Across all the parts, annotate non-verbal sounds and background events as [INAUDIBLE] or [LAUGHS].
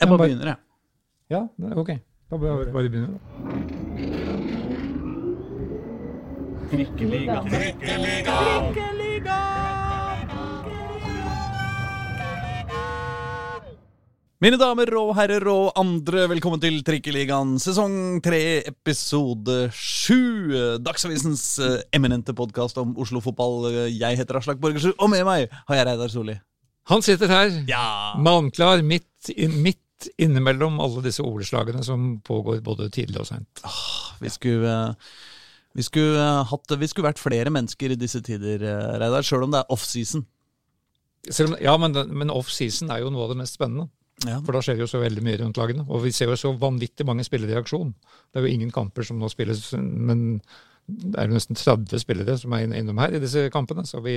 Jeg bare bare- begynner, jeg. Ja, ok. Da bare, bare begynner vi. Mine damer og herrer og andre, velkommen til Trikkeligaen sesong tre, episode sju. Dagsavisens eh, eminente podkast om Oslo-fotball. Jeg heter Aslak Borgersrud, og med meg har jeg Reidar Solli. Han sitter her, Ja! malmklar, midt, inn, midt innimellom alle disse ordslagene som pågår både tidlig og seint. Vi skulle, vi, skulle eh, hatt, vi skulle vært flere mennesker i disse tider, eh, Reidar, sjøl om det er offseason. Ja, men, men off-season er jo noe av det mest spennende. Ja. For da skjer jo så veldig mye rundt lagene. Og vi ser jo så vanvittig mange spillere i aksjon. Det er jo ingen kamper som nå spilles, men det er jo nesten 30 spillere som er innom her i disse kampene. Så vi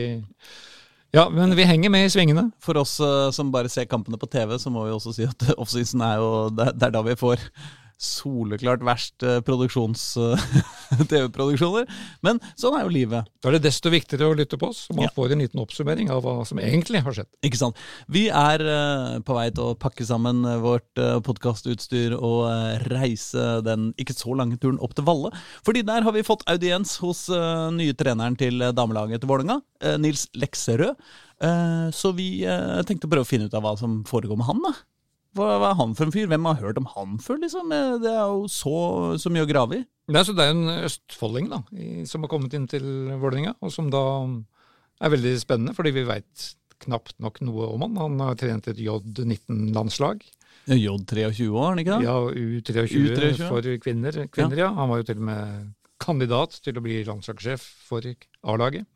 Ja, men vi henger med i svingene. For oss eh, som bare ser kampene på TV, så må vi også si at [LAUGHS] offseason er jo Det er da vi får soleklart verst eh, produksjons... [LAUGHS] TV-produksjoner. Men sånn er jo livet. Da er det desto viktigere å lytte på oss, så man Ja. får en liten oppsummering av hva som egentlig har skjedd. Ikke sant? Vi er eh, på vei til å pakke sammen eh, vårt podkastutstyr og eh, reise den ikke så lange turen opp til Valle. Fordi der har vi fått audiens hos eh, nye treneren til eh, damelaget til Vålerenga, eh, Nils Lekserød. Eh, så vi eh, tenkte å prøve å finne ut av hva som foregår med han. da. Hva, hva er han for en fyr? Hvem har hørt om han før? liksom? Det er jo så, så mye å grave i. Nei, så det er en østfolding da, som har kommet inn til Vålerenga, og som da er veldig spennende, fordi vi veit knapt nok noe om han. Han har trent et J19-landslag. J23 år, han ikke det? Ja, U23, U23, for kvinner. kvinner ja. Han var jo til og med kandidat til å bli landslagssjef for A-laget.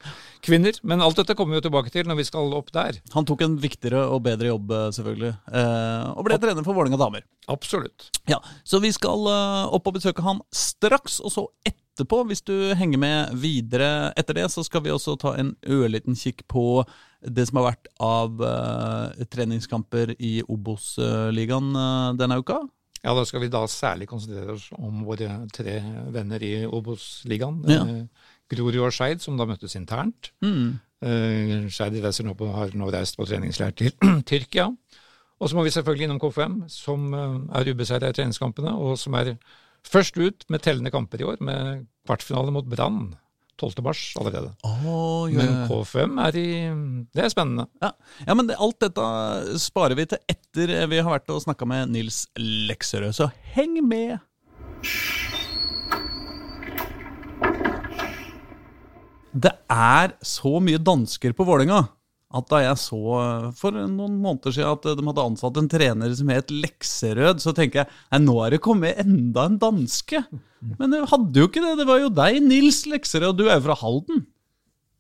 Kvinner. Men alt dette kommer vi jo tilbake til når vi skal opp der. Han tok en viktigere og bedre jobb, eh, selvfølgelig, eh, og ble trener for Vålerenga damer. Absolutt. Ja, Så vi skal eh, opp og besøke han straks, og så etterpå, hvis du henger med videre etter det, så skal vi også ta en ørliten kikk på det som har vært av treningskamper i Obos-ligaen denne uka. Ja, Da skal vi da særlig konsentrere oss om våre tre venner i Obos-ligaen. Ja. Grorud og Skeid, som da møttes internt. Mm. Uh, Skeid har nå reist på treningsleir til [CLEARS THROAT] Tyrkia. Og så må vi selvfølgelig innom KFM, som eh, er ubeseira i treningskampene, og som er først ut med tellende kamper i år, med kvartfinale mot Brann 12. mars allerede. Oh, Men KFM er i Det er spennende. Ja, ja men det, alt dette sparer vi til etter vi har vært og snakka med Nils Lekserød, så heng med! Det er så mye dansker på Vålerenga at da jeg så for noen måneder siden at de hadde ansatt en trener som het Lekserød, så tenker jeg nei, nå er det kommet enda en danske. Men det hadde jo ikke det. Det var jo deg, Nils Lekserød, og du er jo fra Halden.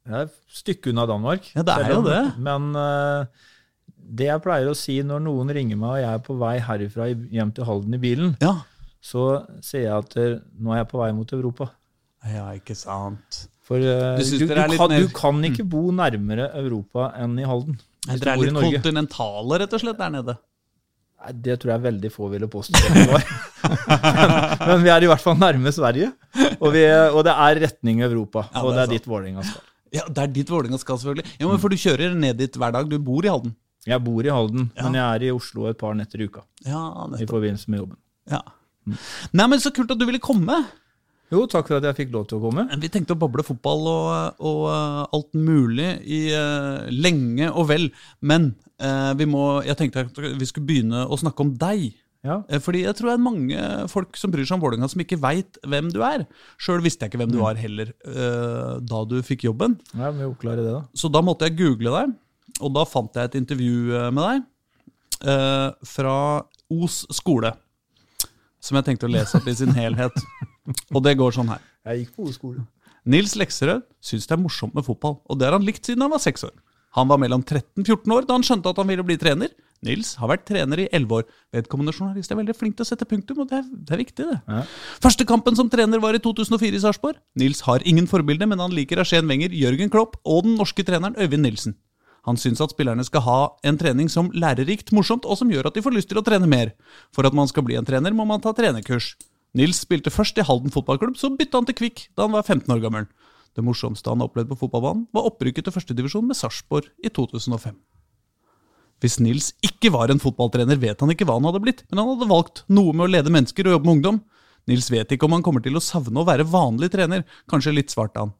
Det er et stykke unna Danmark. Ja, det er jo det. Men uh, det jeg pleier å si når noen ringer meg og jeg er på vei herifra hjem til Halden i bilen, Ja, så sier jeg at eh, nå er jeg på vei mot Europa. ja ikke sant. For eh, Du du, du, kan, mer- du kan ikke bo nærmere Europa enn i Halden. Dere er litt kontinentale, rett og slett, der nede. Nei, det tror jeg veldig få ville påstå men, [LAUGHS] men vi er i hvert fall nærme Sverige, og, vi, og det er retning Europa. Ja, det og det er sant. dit Vålerenga skal. Ja, Det er dit Vålerenga skal, selvfølgelig. Ja, men For du kjører ned dit hver dag. Du bor i Halden. Jeg bor i Halden, Ja. men jeg er i Oslo et par netter i uka Ja, i nettopp. forbindelse med jobben. Ja. Nei, men Så kult at du ville komme. Jo, takk for at jeg fikk lov til å komme. Vi tenkte å bable fotball og, og uh, alt mulig i uh, lenge og vel. Men uh, vi må, jeg tenkte at vi skulle begynne å snakke om deg. Ja, Eh, Fordi jeg tror det er mange folk som bryr seg om Vålerenga, som ikke veit hvem du er. Sjøl visste jeg ikke hvem du var heller uh, da du fikk jobben. ja vi oppklarer det, da. Så da måtte jeg google deg, og da fant jeg et intervju eh, med deg eh, fra Os skole. Som jeg tenkte å lese opp i sin [LAUGHS] helhet. Og det går sånn her. Jeg gikk på O-skole. Nils Lekserød syns det er morsomt med fotball, og det har han likt siden han var seks år. Han var mellom 13-14 år da han skjønte at han ville bli trener. Nils har vært trener i 11 år. Vedkommende journalist er veldig flink til å sette punktum, og det er, det er viktig, det. Ja. Første kampen som trener var i 2004 i Sarpsborg. Nils har ingen forbilde, men han liker Arsén Wenger, Jørgen Klopp og den norske treneren Øyvind Nilsen. Han syns at spillerne skal ha en trening som lærerikt, morsomt, og som gjør at de får lyst til å trene mer. For at man skal bli en trener, må man ta trenerkurs. Nils spilte først i Halden fotballklubb, så bytta han til Kvikk da han var 15 år gammel. Det morsomste han opplevde på fotballbanen, var opprykket til førstedivisjon med Sarpsborg i 2005. Hvis Nils ikke var en fotballtrener, vet han ikke hva han hadde blitt, men han hadde valgt noe med å lede mennesker og jobbe med ungdom. Nils vet ikke om han kommer til å savne å være vanlig trener, kanskje litt svarte han.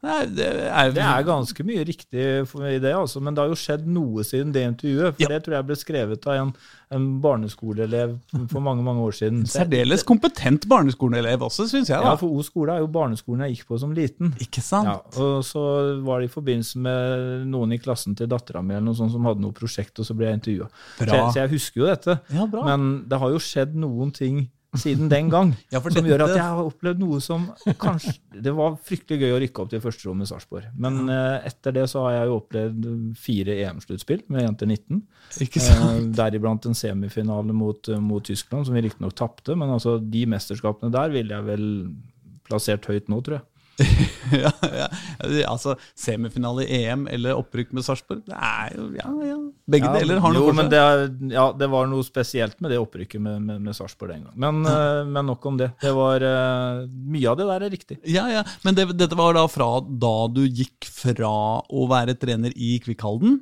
Nei, det er, Det er ganske mye riktig i det, altså, men det har jo skjedd noe siden det intervjuet. For Ja. det tror jeg ble skrevet av en, en barneskoleelev for mange mange år siden. [LAUGHS] Særdeles kompetent barneskoleelev også, syns jeg. da. Ja, for O skole er jo barneskolen jeg gikk på som liten. Ikke sant? Ja, og så var det i forbindelse med noen i klassen til dattera mi eller noe sånt som hadde noe prosjekt, og så ble jeg intervjua. Så, så jeg husker jo dette. Ja. Men det har jo skjedd noen ting siden den gang [LAUGHS] Ja, som gjør at jeg har opplevd noe som kanskje Det var fryktelig gøy å rykke opp til første i Sarpsborg. Men uh, etter det så har jeg jo opplevd fire EM-sluttspill med jenter 19. Ikke sant? Uh, deriblant en semifinale mot, eh, mot Tyskland, som vi riktignok tapte. Men altså, de mesterskapene der ville jeg vel plassert høyt nå, tror jeg. [LAUGHS] ja, ja. Altså, semifinale i EM eller opprykk med Sarpsborg, det er jo ja, ja. Begge Ja, deler har noe jo, for seg. det, er, ja, det var noe spesielt med det opprykket med, med, med Sarpsborg den gang. Men, eh, men nok om det. det var, uh, mye av det der er riktig. Ja, ja, Men det, dette var da fra da du gikk fra å være trener i Kvikkhalden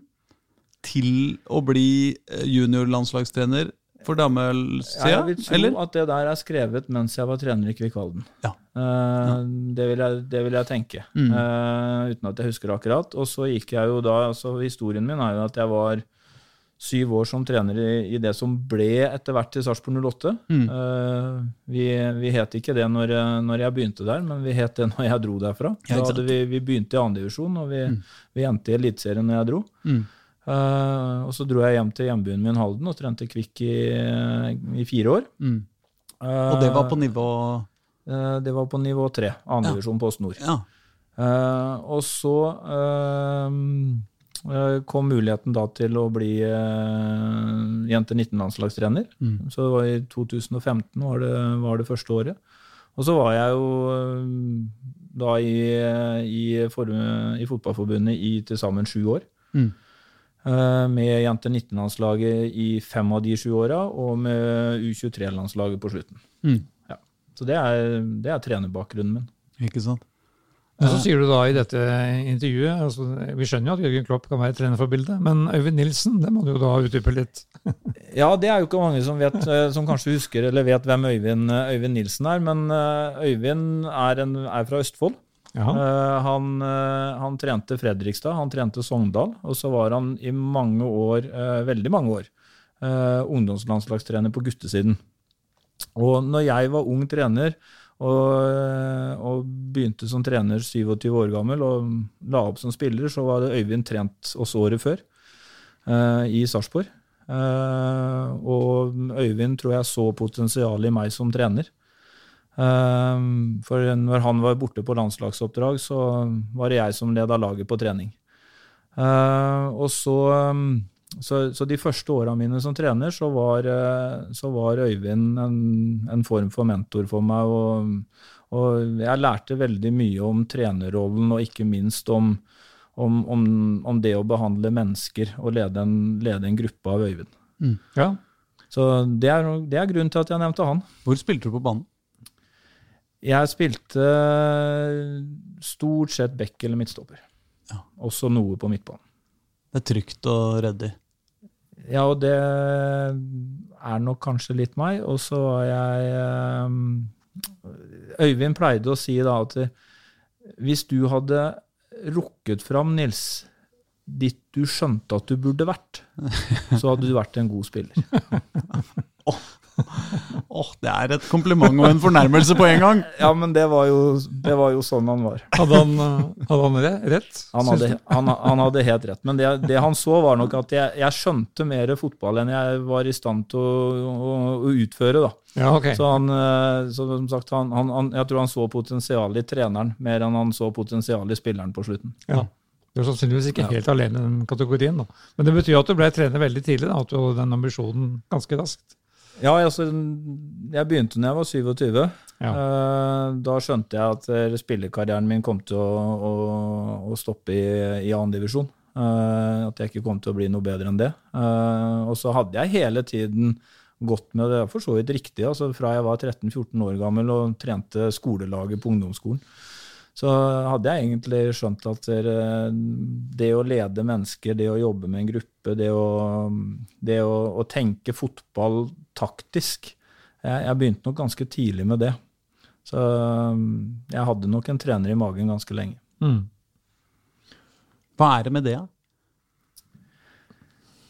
til å bli eh, juniorlandslagstrener for damesida, jeg vil tro eller? at det der er skrevet mens jeg var trener i Kvikkhalden. Ja. Ja. det, vil jeg, det vil jeg tenke, Mm. eh, uten at jeg husker det akkurat. Og så gikk jeg jo da, altså Historien min er jo at jeg var syv år som trener i, i det som ble etter hvert til Sarpsborg 08. Mm. Eh, vi, vi het ikke det når, når jeg begynte der, men vi het det når jeg dro derfra. Ja, vi, vi begynte i andredivisjon, og vi, vi endte i Eliteserien når jeg dro. Mm. Eh, og så dro jeg hjem til hjembyen min Halden og trente Kvikk i, i fire år. Mm. Og det var på nivå uh, det var på nivå tre, andredivisjon Post Nord. Ja. Uh, og så eh, eh, kom muligheten da til å bli uh, jente 19-landslagstrener. Mm. Så det var i 2015 var det, var det første året. Og så var jeg jo eh, da i, i, for, i Fotballforbundet i til sammen sju år. Mm. Eh, Med jente 19-landslaget i fem av de sju åra, og med U23-landslaget på slutten. Mm. Ja. Så det er, det er trenerbakgrunnen min. Ikke sant? Men så sier du da i dette intervjuet altså, Vi skjønner jo at Jørgen Klopp kan være trenerforbilde, men Øyvind Nilsen, det må du jo da utdype litt. [LAUGHS] Ja, det er jo ikke mange som, vet, eh, som kanskje husker eller vet hvem Øyvind, eh, Øyvind Nilsen er, men Øyvind er, en, er fra Østfold. Eh, han, eh, han trente Fredrikstad, han trente Sogndal, og så var han i mange år, eh, veldig mange år, ungdomslandslagstrener på guttesiden. Og når jeg var ung trener og, og begynte som trener 27 år gammel og la opp som spiller, så var det Øyvind trent også året før uh, i Sarpsborg. Uh, og Øyvind tror jeg så potensial i meg som trener. Eh, for når han var borte på landslagsoppdrag, så var det jeg som leda laget på trening. Eh, og så, eh, så, så de første åra mine som trener, så var, eh, så var Øyvind en, en form for mentor for meg. Og, og jeg lærte veldig mye om trenerrollen, og ikke minst om, om, om, om det å behandle mennesker og lede en, lede en gruppe av Øyvind. Ja. Så det er, det er grunnen til at jeg nevnte han. Hvor spilte du på banen? Jeg spilte stort sett back eller midtstopper. Ja. Også noe på midtbanen. Det er trygt og ryddig. Ja, og det er nok kanskje litt meg. Og så var jeg eh, Øyvind pleide å si da at hvis du hadde rukket fram, Nils, dit du skjønte at du burde vært, [LAUGHS] så hadde du vært en god spiller. [LAUGHS] [LAUGHS] [LAUGHS] Åh, Det er et kompliment og en fornærmelse på en gang! Ja, men det var jo, det var jo sånn han var. Hadde han, hadde han rett? Han hadde, han, han hadde helt rett. Men det, det han så, var nok at jeg, jeg skjønte mer fotball enn jeg var i stand til å, å, å utføre. da. Ja, okay. Så han, eh, så som sagt, han, han, han, jeg tror han så potensial i treneren mer enn han så potensial i spilleren på slutten. Ja. Du er sannsynligvis ikke Ja. helt alene i den kategorien. da. Men det betyr at du ble trener veldig tidlig, da, at du hadde den ambisjonen ganske raskt. Ja, altså, jeg begynte når jeg var 27. Ja. Eh, Da skjønte jeg at eh, spillekarrieren min kom til å, å, å stoppe i, i andredivisjon. At jeg ikke kom til å bli noe bedre enn det. Eh, Og så hadde jeg hele tiden gått med det, for så vidt riktig, altså fra jeg var 13-14 år gammel og trente skolelaget på ungdomsskolen. Så hadde jeg egentlig skjønt at det å lede mennesker, det å jobbe med en gruppe, det å, det å, å tenke fotball taktisk jeg, jeg, begynte nok ganske tidlig med det. Så jeg hadde nok en trener i magen ganske lenge. Mm. Hva er det med det, da?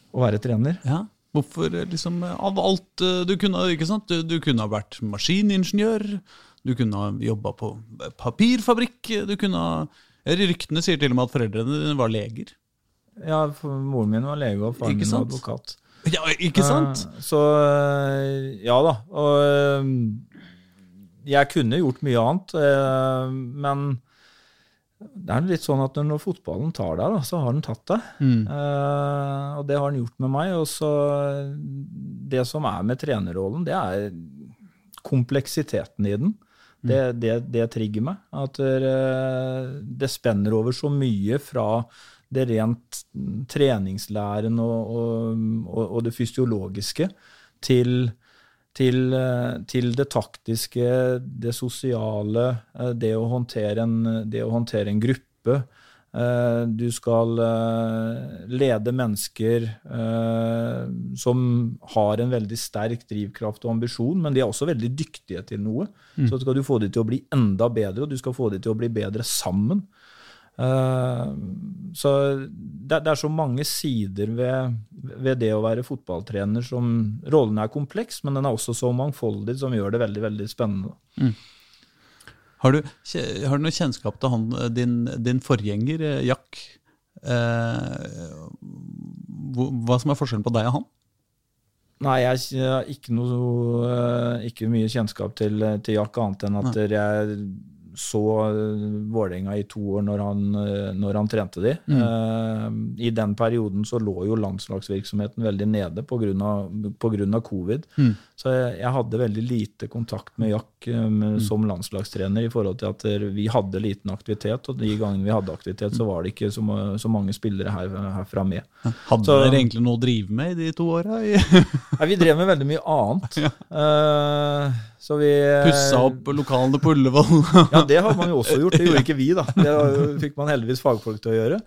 Å være trener? Ja. Hvorfor, liksom, av alt du kunne ikke sant? Du, du kunne ha vært maskiningeniør, du kunne ha jobba på papirfabrikk, du kunne ha Ryktene sier til og med at foreldrene dine var leger. Ja, moren min var lege og faren min var advokat. Ja, ikke sant? Uh, så uh, ja da. Og uh, jeg kunne gjort mye annet, men det er litt sånn at når fotballen tar deg, da, så har den tatt deg. Mm. og det har den gjort med meg. Og så Det som er med trenerrollen, det er kompleksiteten i den. Det, det, det trigger meg. At det, spenner over så mye fra det rent treningslæren og, og, og det fysiologiske til, til, til, det taktiske, det sosiale, det å håndtere en, å håndtere en gruppe. Eh, du skal eh, lede mennesker eh, som har en veldig sterk drivkraft og ambisjon, men de er også veldig dyktige til noe. Mm. Så skal du få dem til å bli enda bedre, og du skal få dem til å bli bedre sammen. Så det, er så mange sider ved, ved, det å være fotballtrener som Rollen er kompleks, men den er også så mangfoldig som gjør det veldig, veldig spennende. Mm. Har du, har du noe kjennskap til han, din, din forgjenger, eh, Jack? Eh, hva som er forskjellen på deg og han? Nei, jeg har ikke, noe, eh, ikke mye kjennskap til, til Jack, annet enn at jeg så eh, Vålerenga i to år når han, eh, når han trente de. Mm. Uh, I den perioden så lå jo landslagsvirksomheten veldig nede pga. covid. Mm. Så jeg, jeg, hadde veldig lite kontakt med Jack med, mm. som landslagstrener i forhold til at vi hadde liten aktivitet, og de gangene vi hadde aktivitet, så var det ikke så, så mange spillere her, herfra med. Hadde så, dere egentlig noe å drive med i de to åra? [LAUGHS] Nei, vi drev med veldig mye annet. Ja. Uh, så vi Pussa opp lokalene på Ullevål? [LAUGHS] ja, det har man jo også gjort. Det gjorde ikke vi, da. Det fikk man heldigvis fagfolk til å gjøre.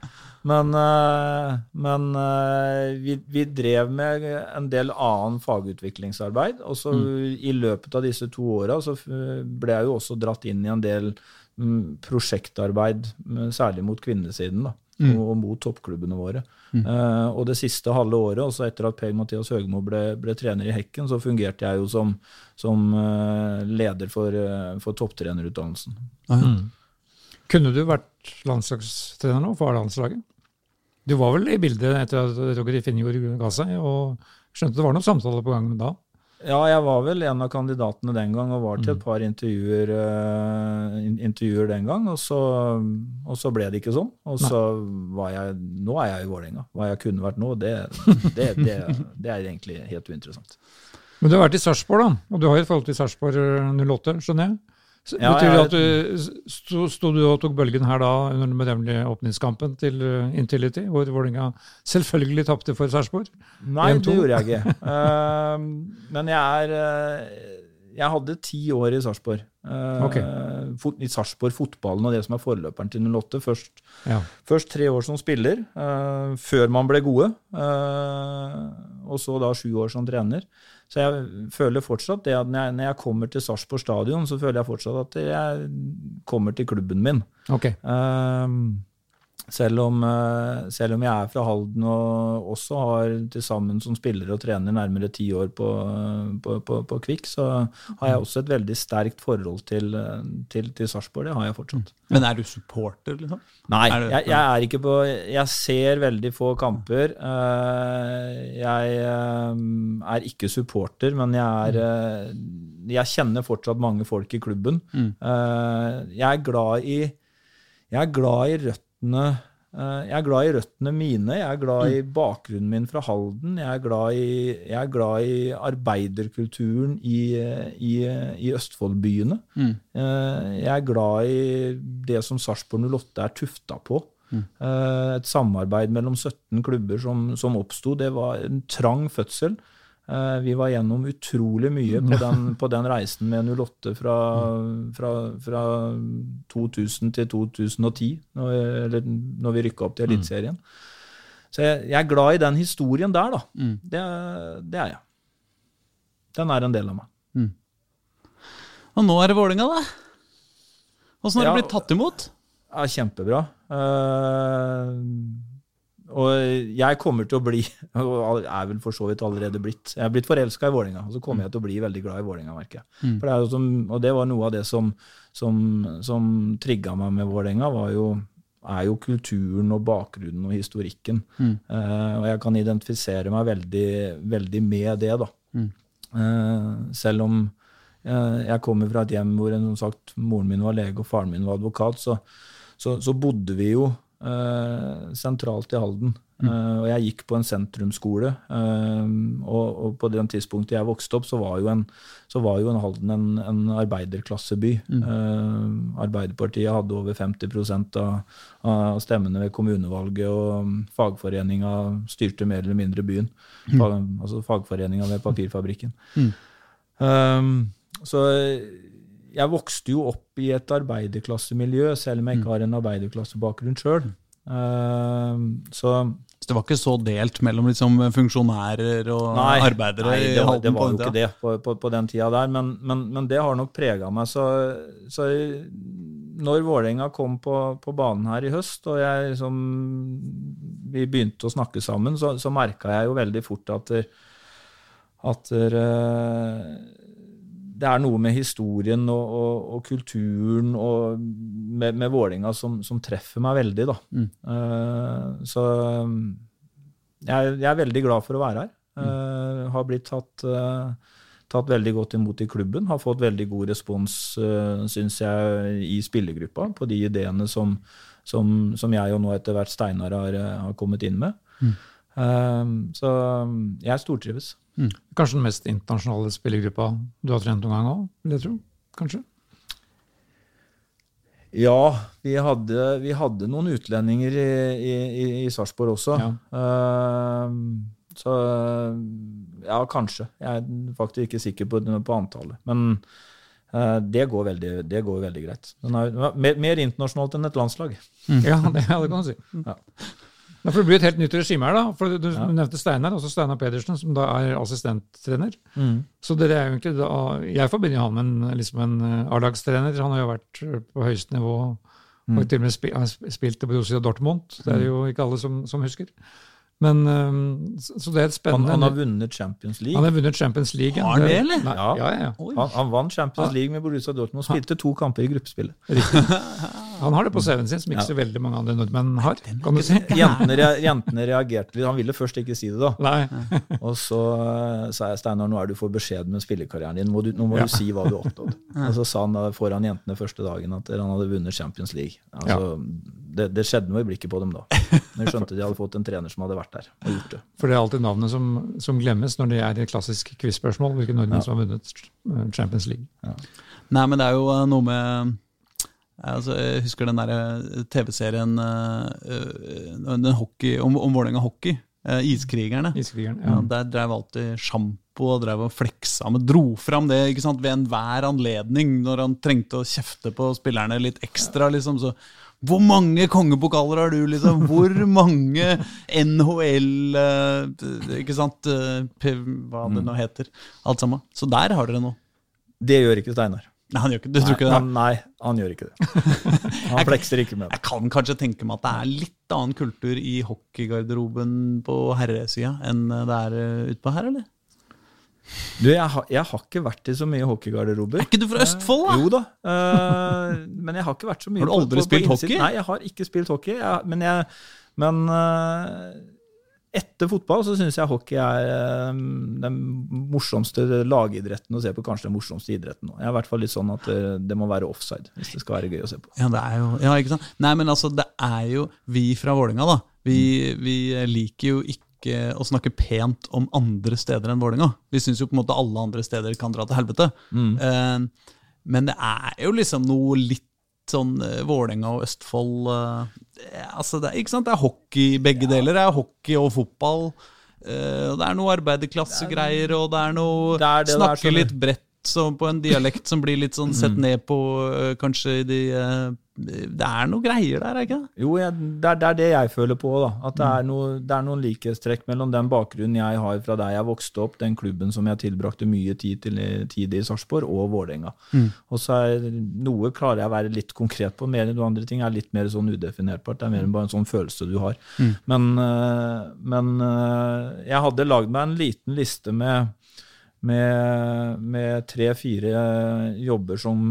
Men, eh, men eh, vi, vi, drev med en del annen fagutviklingsarbeid. Og så mm. i løpet av disse to åra så ble jeg jo også dratt inn i en del mm, prosjektarbeid, særlig mot kvinnesiden, da, mm. og mot toppklubbene våre. Mm. Uh, og det siste halve året, også etter at Per-Mathias Høgmo ble, ble, trener i Hekken, så fungerte jeg jo som, som uh, leder for, uh, for topptrenerutdannelsen. Mm. Kunne du vært landslagstrener nå for A-landslaget? Du var vel i bildet etter at Roger Finjord ga seg, og skjønte det var noen samtaler på gang da? Ja, jeg var vel en av kandidatene den gang og var til et mm. par intervjuer, uh, intervjuer den gang. Og så, og så, ble det ikke sånn. Og så var jeg Nå er jeg i Vålerenga. Hva jeg kunne vært nå, det, [LAUGHS] det, det, det er egentlig helt uinteressant. Men du har vært i Sarpsborg, da. Og du har et forhold til Sarpsborg 08, skjønner jeg? Ja, Betyr det at du sto, sto, du og tok bølgen her da under den bedømmelige åpningskampen til uh, Intility, hvor Vålerenga selvfølgelig tapte for Sarpsborg? Nei, det gjorde jeg ikke. uh, men jeg er uh, Jeg hadde ti år i Sarpsborg. Okay. I Sarpsborg fotballen og det som er forløperen til 08. Først, ja. først tre år som spiller, før man ble gode. Og så da sju år som trener. Så jeg føler fortsatt det at når jeg, når jeg kommer til Sarpsborg stadion, så føler jeg fortsatt at jeg kommer til klubben min. Okay. Um, selv om, eh, selv om, jeg er fra Halden og også har til sammen som spiller og trener nærmere ti år på, på, på, på, Kvikk, så har jeg også et veldig sterkt forhold til, til, til Sarpsborg. Det har jeg fortsatt. Men er du supporter, liksom? Nei, jeg, jeg, er ikke på Jeg ser veldig få kamper. Eh, jeg eh, er ikke supporter, men jeg er Jeg kjenner fortsatt mange folk i klubben. Mm. Jeg er glad i jeg er glad i rødt røttene eh, jeg er glad i røttene mine. Jeg er glad i mm. bakgrunnen min fra Halden. Jeg er glad i, er glad i arbeiderkulturen i, i, i Østfoldbyene. Mm. Eh, jeg er glad i det som Sarpsborg 08 er tufta på. Mm. Eh, et samarbeid mellom 17 klubber som, som oppsto. Det var en trang fødsel. Eh, vi var gjennom utrolig mye på [LAUGHS] den, på den reisen med 08 fra, fra, fra 2000 til 2010, når, eller når vi rykka opp til Eliteserien. Så jeg, jeg er glad i den historien der, da. Mm. Det, det er jeg. Den er en del av meg. Og nå er det Vålinga da. Åssen har Ja, det blitt tatt imot? Ja, kjempebra. Eh, og jeg kommer til å bli, [LAUGHS] og er vel for så vidt allerede blitt, jeg er blitt forelska i Vålinga, og så kommer jeg til å bli veldig glad i Vålinga, merker jeg. For det er jo som, og det var noe av det som, som, som trigga meg med Vålerenga, var jo er jo kulturen og bakgrunnen og historikken. Eh, og jeg kan identifisere meg veldig, veldig med det, da. Eh, selv om eh, jeg kommer fra et hjem hvor som sagt, moren min var lege og faren min var advokat, så, så, så bodde vi jo sentralt i Halden. Eh, og jeg gikk på en sentrumsskole. eh, og, på det tidspunktet jeg vokste opp, så var jo, en, så var jo en Halden en, en arbeiderklasseby. Eh, Arbeiderpartiet hadde over 50 av, av stemmene ved kommunevalget, og fagforeninga styrte mer eller mindre byen. Fag, altså fagforeninga ved papirfabrikken. Um, så jeg vokste jo opp i et arbeiderklassemiljø, selv om jeg ikke har en arbeiderklassebakgrunn sjøl. Um, så Så det var ikke så delt mellom liksom funksjonærer og Nei, arbeidere nei, det, var, det var jo ikke det på, på, på den tida der, men, men, men det har nok prega meg. Så, så når Vålerenga kom på, på banen her i høst, og jeg liksom, vi begynte å snakke sammen, så, så merka jeg jo veldig fort at, at eh, det er noe med historien og, og, og kulturen og med, med Vålinga som, som treffer meg veldig. Da. Eh, så jeg, jeg er veldig glad for å være her. Uh, har blitt tatt, uh, tatt veldig godt imot i klubben. Har fått veldig god respons, uh, syns jeg, i spillergruppa på de ideene som, som, som jeg og nå etter hvert Steinar har, har kommet inn med. Eh, så jeg stortrives. Kanskje den mest internasjonale spillergruppa du har trent noen gang òg, tror jeg? Kanskje? Ja, vi hadde, vi hadde noen utlendinger i, i, i, Sarpsborg også. Ja. Uh, så ja, kanskje. Jeg er faktisk ikke sikker på, på antallet. Men uh, det, går veldig, det går veldig greit. Den er, mer, mer internasjonalt enn et landslag. Ja, det, det kan du si. Ja. Ja, for Det blir et helt nytt regime her. da, for Du nevnte Steinar, også Steinar Pedersen, som da er assistenttrener. Så det er jo egentlig da, Jeg forbinder han med en, liksom en eh, A-lagstrener. Han har jo vært på høyeste nivå og til og med spi, spilt i Borussia Dortmund. Det er jo ikke alle som, som husker. Men eh, Så det er et spennende han har vunnet Champions League? Han har vunnet Champions League. Har han det, eller? Nei, Ja. ja, ja. Han, han vant Champions League med Borussia Dortmund og spilte to kamper i gruppespillet. [LAUGHS] Han har det på CV-en sin, som ikke Ja. så veldig mange andre nordmenn har. kan du si. Jentene, jentene reagerte litt. Han ville først ikke si det, da. Nei. [LAUGHS] Og så eh, sa jeg Steinar, nå er du for beskjeden med spillekarrieren din. Må du, nå må Ja. du si hva du har oppnådd. Og så sa han da foran jentene første dagen at han hadde vunnet Champions League. Altså, det, det skjedde noe i blikket på dem da. Men jeg skjønte de hadde fått en trener som hadde vært der og gjort det. For det er alltid navnet som, som glemmes når det er et klassisk quiz-spørsmål. Hvilke nordmenn som har vunnet eh, Champions League. Nei, men det er jo eh, noe med Altså, jeg husker den der eh, TV-serien eh, eh, om, om Vålerenga hockey. Iskrigerne. Iskrigeren. Ja, Ja. der drev alltid sjampo og drev og fleksa med Dro fram det ikke sant, ved enhver anledning når han trengte å kjefte på spillerne litt ekstra. liksom, så hvor mange kongepokaler har du, liksom? Hvor [LAUGHS] mange NHL Ikke sant? Hva det nå heter. Alt sammen. Så der har dere noe. Det gjør ikke Steinar. Nei, han gjør ikke, du tror ikke det? Han, nei, han gjør ikke det. [LAUGHS] Han flekser ikke med det. Jeg kan kanskje tenke meg at det er litt annen kultur i hockeygarderoben på herresida enn det er eh, utpå her, eller? Du, jeg, har- jeg har ikke vært i så mye hockeygarderober. Er ikke du fra Østfold, da? Jo da, eh, men jeg har ikke vært så mye Har du aldri spilt innsiden. hockey? Nei, jeg har ikke spilt hockey. Jeg, men jeg, men eh, etter fotball så syns jeg hockey er eh, den morsomste lagidretten å se på. Kanskje den morsomste idretten nå. Jeg er i hvert fall litt sånn at det, det må være offside hvis det skal være gøy å se på. Ja, det er jo Ja, ikke sant? Nei, men altså, det er jo Vi fra Vålinga da. Vi, vi liker jo ikke å snakke pent om andre steder enn Vålinga. Vi syns jo på en måte alle andre steder kan dra til helvete. Mm. men det er jo liksom noe litt sånn eh, Vålerenga og Østfold eh, altså det, er, det er hockey begge deler. Det er hockey og fotball. eh, det er noe arbeiderklassegreier, og det er noe Det er det Snakke litt bredt så på en dialekt som blir litt sånn sett ned på, eh, kanskje de eh, Det er noe greier der, er ikke det? Jo, jeg, det, er, det er det jeg føler på. da, At det er, noe, det er noen likhetstrekk mellom den bakgrunnen jeg har fra der jeg vokste opp, den klubben som jeg tilbrakte mye tid, til, tid i Sarpsborg, og Vålerenga. Og så er noe klarer jeg å være litt konkret på, mer enn noe andre ting er litt mer sånn udefinerbart. Det er mer enn bare en sånn følelse du har. Men, øh, men jeg hadde lagd meg en liten liste med med, med tre-fire jobber som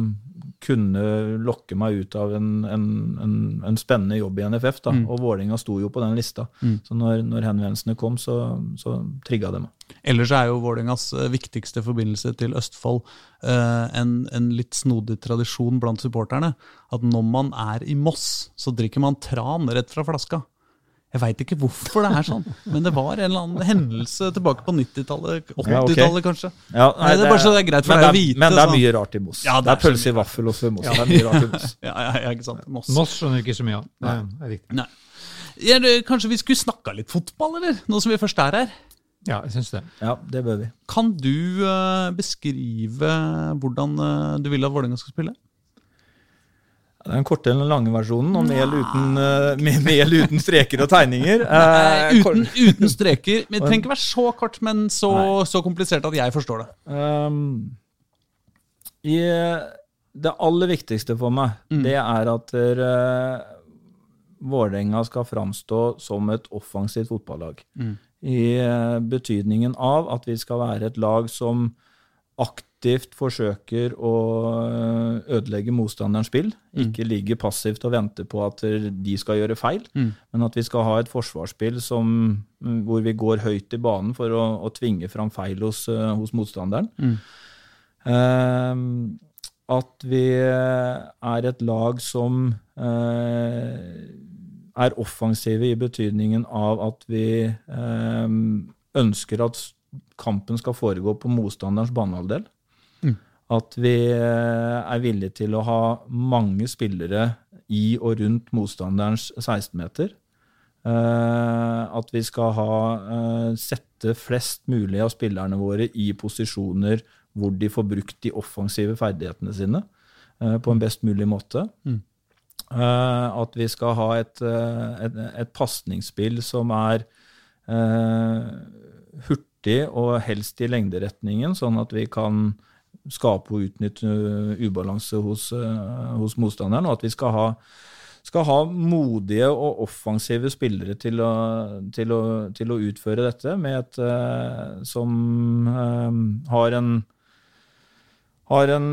kunne lokke meg ut av en, en, en, en spennende jobb i NFF. Da. Og Vålinga sto jo på den lista. Så når, når henvendelsene kom, så, så trigga det meg. Ellers er jo Vålerengas eh, viktigste forbindelse til Østfold eh, en, en litt snodig tradisjon blant supporterne. At når man er i Moss, så drikker man tran rett fra flaska. Jeg veit ikke hvorfor det er sånn, men det var en eller annen hendelse tilbake på 90-tallet, 80-tallet Ja, okay. kanskje. Ja, Nei, det er bare så det er greit for deg å vite, Men det er mye rart i Moss. Ja, det det, er er pølse i vaffel også i Moss. Det er mye rart i Moss. [LAUGHS] Ja, ja, ja, ikke sant. Moss. Moss skjønner ikke så mye av. Det er riktig. Nei. Det- kanskje vi skulle snakka litt fotball, eller? Nå som vi først er her. Ja, jeg syns det. Ja, det bør vi. Kan du uh, beskrive hvordan uh, du vil at Vålerenga skal spille? Det er den korte eller den lange versjonen, og mel uten, eh, med mel uten streker og tegninger. [LAUGHS] Nei, uten, uten streker. Men Det trenger ikke være så kort, men så, så komplisert at jeg forstår det. Um, i, det aller viktigste for meg, det er at uh, Vålerenga skal framstå som et offensivt fotballag. I eh, betydningen av at vi skal være et lag som aktivt forsøker å eh, ødelegge motstanderens spill. Ikke ligge passivt og vente på at de skal gjøre feil, men at vi skal ha et forsvarsspill som, mm, hvor vi går høyt i banen for å, å tvinge fram feil hos, eh, hos motstanderen. Ehm, at vi er et lag som eh, er offensive i betydningen av at vi eh, ønsker at kampen skal foregå på motstanderens banehalvdel. At vi eh, er villige til å ha mange spillere i og rundt motstanderens 16-meter. Eh, at vi skal ha, eh, sette flest mulig av spillerne våre i posisjoner hvor de får brukt de offensive ferdighetene sine på en best mulig måte. Mm. at vi skal ha et, et, et pasningsspill som er eh, hurtig og helst i lengderetningen, sånn at vi kan skape og utnytte uh, ubalanse hos, uh, hos motstanderen, og at vi skal ha, skal ha modige og offensive spillere til å, til å, til å utføre dette, med et uh, som har en har en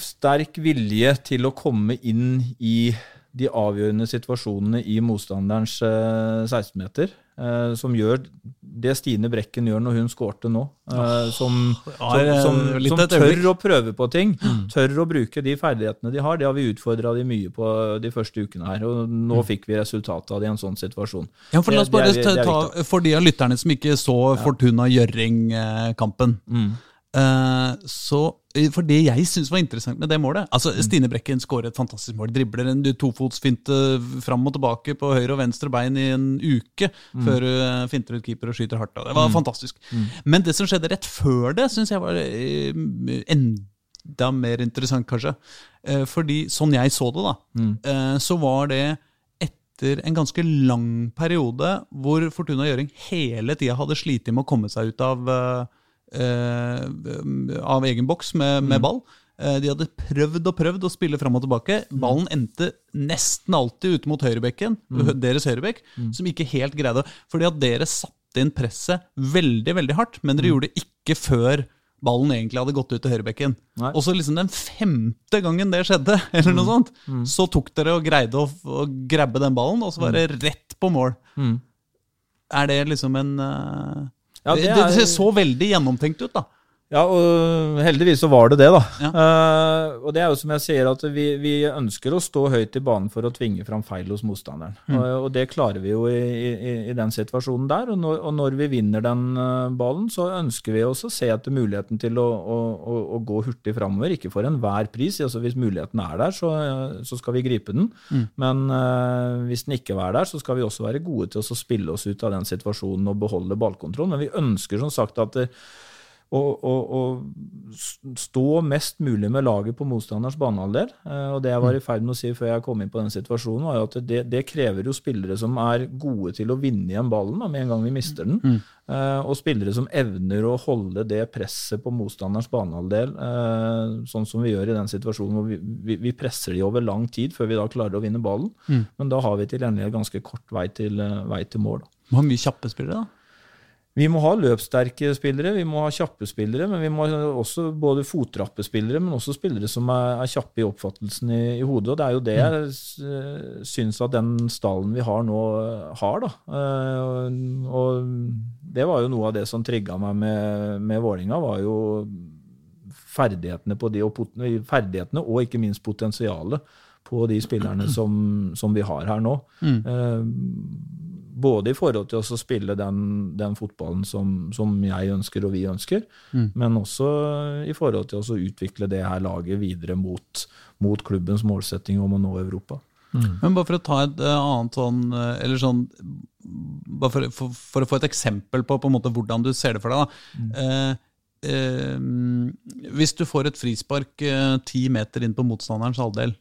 sterk vilje til å komme inn i de avgjørende situasjonene i motstanderens eh, 16-meter. Eh, som gjør det Stine Brekken gjør når hun skårte nå. Eh, som, som, som, som tør å prøve på ting. Tør å bruke de ferdighetene de har. Det har vi utfordra de mye på de første ukene her. Og nå fikk vi resultatet av det i en sånn situasjon. Ja, for Det- det bare er- det er. For de av lytterne som ikke så Fortuna Gjøring-kampen. Mm. Eh, så For det jeg syns var interessant med det målet altså Mm. Stine Brekken skårer et fantastisk mål. Dribler en tofotsfinte fram og tilbake på høyre og venstre bein i en uke Mm. før hun finter ut keeper og skyter hardt. av. Det var fantastisk. Men det som skjedde rett før det, syns jeg var eh, enda mer interessant, kanskje. Eh, fordi sånn jeg så det, da, Mm. eh, så var det etter en ganske lang periode hvor Fortuna Gjøring hele tida hadde slitt med å komme seg ut av, eh, eh, av egen boks med, med ball. Eh, De hadde prøvd og prøvd å spille fram og tilbake. Ballen endte nesten alltid ute mot høyrebekken, deres høyrebekk, som ikke helt greide Fordi at dere satte inn presset veldig, veldig hardt, men dere gjorde det ikke før ballen egentlig hadde gått ut til høyrebekken. Og så liksom den femte gangen det skjedde, [LAUGHS] eller noe sånt, så tok dere og greide å, å grabbe den ballen, og så var det rett på mål. Er det liksom en eh, Ja, det, det det, er- ser så veldig gjennomtenkt ut, da. Ja, og heldigvis så var det det, da. Ja. Uh, og det er jo som jeg sier, at vi, vi ønsker å stå høyt i banen for å tvinge fram feil hos motstanderen. Mm. Og, og det klarer vi jo i, i, i den situasjonen der. Og når, og når vi vinner den eh, ballen, så ønsker vi også å se etter muligheten til å, å, å, å gå hurtig framover. Ikke for enhver pris. Altså Hvis muligheten er der, så, så skal vi gripe den. Mm. Men uh, hvis den ikke er der, så skal vi også være gode til å spille oss ut av den situasjonen og beholde ballkontrollen. Men vi ønsker som sagt at å, å, å stå mest mulig med laget på motstanders banehalvdel. Eh, og det jeg var i ferd med å si før jeg kom inn på den situasjonen, var at det, det krever jo spillere som er gode til å vinne igjen ballen da, med en gang vi mister den. Mm. Eh, og spillere som evner å holde det presset på motstanders banehalvdel, eh, sånn som vi gjør i den situasjonen hvor vi, vi, vi presser de over lang tid før vi da klarer å vinne ballen. Mm. Men da har vi til gjengjeld ganske kort vei til, vei til mål. Da. Ha mye kjappe spillere, da. Vi må ha løpssterke spillere, vi må ha kjappe spillere, men vi må ha også både fottrappespillere, men også spillere som er, er kjappe i oppfattelsen i, i, hodet. og Det er jo det jeg uh, syns at den stallen vi har nå, har. da. Uh, og det var jo noe av det som trigga meg med, med Vålinga, var jo ferdighetene, på de, og ferdighetene og ikke minst potensialet på de spillerne [CLEARS THROAT] som, som vi har her nå. Mm. Uh, både i forhold til å spille den, den fotballen som, som, jeg ønsker og vi ønsker, Mm. men også i forhold til å utvikle det her laget videre mot, mot klubbens målsetting om å nå Europa. Men bare for å ta et eh, annet sånn eh, Eller sånn Bare for, for, for å få et eksempel på, på en måte hvordan du ser det for deg. da. Eh, eh, hvis du får et frispark eh, ti meter inn på motstanderens halvdel,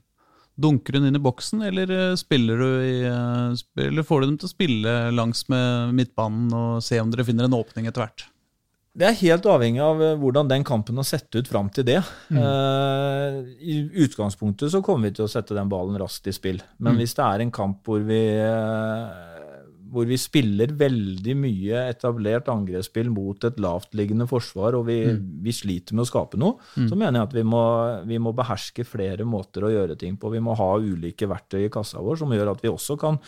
dunker hun inn i boksen, eller, eh, spiller du i, eh, eller får du dem til å spille langs med midtbanen og se om dere finner en åpning etter hvert? Det er helt avhengig av eh, hvordan den kampen har sett ut fram til det. Eh, I utgangspunktet så kommer vi til å sette den ballen raskt i spill. Men hvis det er en kamp hvor vi, eh, hvor vi spiller veldig mye etablert angrepsspill mot et lavtliggende forsvar, og vi, vi sliter med å skape noe, så mener jeg at vi må, vi må beherske flere måter å gjøre ting på. Vi må ha ulike verktøy i kassa vår som gjør at vi også kan,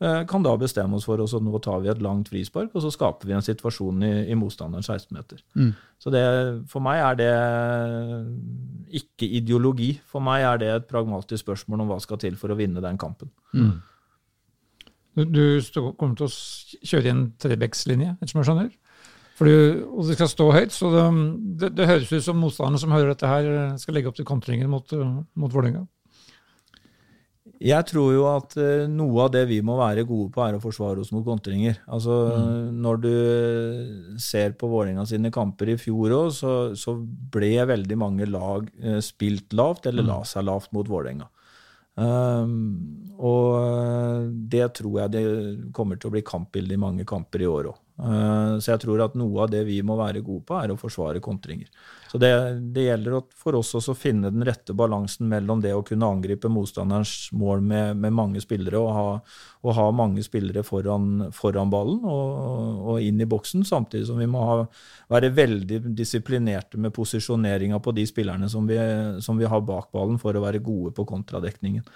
eh, kan da bestemme oss for at nå tar vi et langt frispark, og så skaper vi en situasjon i, i motstanderens 16-meter. Mm. Så det, for meg er det ikke ideologi. For meg er det et pragmatisk spørsmål om hva skal til for å vinne den kampen. Du, du kommer til å kjøre i en trebekslinje, ettersom jeg skjønner? For du, og det skal stå høyt, så det, det, det høres ut som motstanderne som hører dette her, skal legge opp til kontringer mot, uh, mot Vålerenga. Jeg tror jo at eh, noe av det vi må være gode på, er å forsvare oss mot kontringer. Altså, Når du ser på Vålerenga sine kamper i fjor òg, så, så ble veldig mange lag eh, spilt lavt, eller la seg lavt mot Vålerenga. Um, og eh, det tror jeg det kommer til å bli kampbilde i mange kamper i år òg. Så jeg tror at noe av det vi må være gode på, er å forsvare kontringer. Så det, det gjelder for oss også å finne den rette balansen mellom det å kunne angripe motstanderens mål med, med mange spillere og ha, og ha mange spillere foran, foran ballen og, og inn i boksen, samtidig som vi må ha, være veldig disiplinerte med posisjoneringa på de spillerne som vi, som vi har bak ballen, for å være gode på kontradekningen.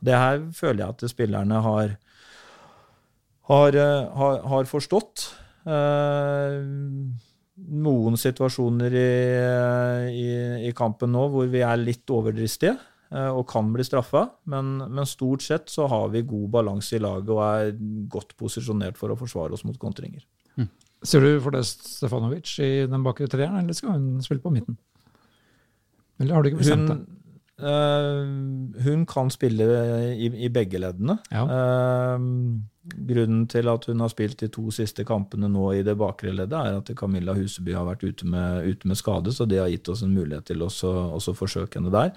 Det her føler jeg at spillerne har, har, eh, har, har forstått. Eh, noen situasjoner i, i, i kampen nå hvor vi er litt overdristige eh, og kan bli straffa, men, men stort sett så har vi god balanse i laget og er godt posisjonert for å forsvare oss mot kontringer. Ser du for deg Stefanovic i den bakre treeren, eller skal hun spille på midten? Eller har du ikke bestemt Hun, det? eh, hun kan spille i, i begge leddene. Ja. Eh, grunnen til at hun har spilt de to siste kampene nå i det bakre leddet, er at Camilla Huseby har vært ute med, ute med skade, så det har gitt oss en mulighet til å også, også forsøke henne der.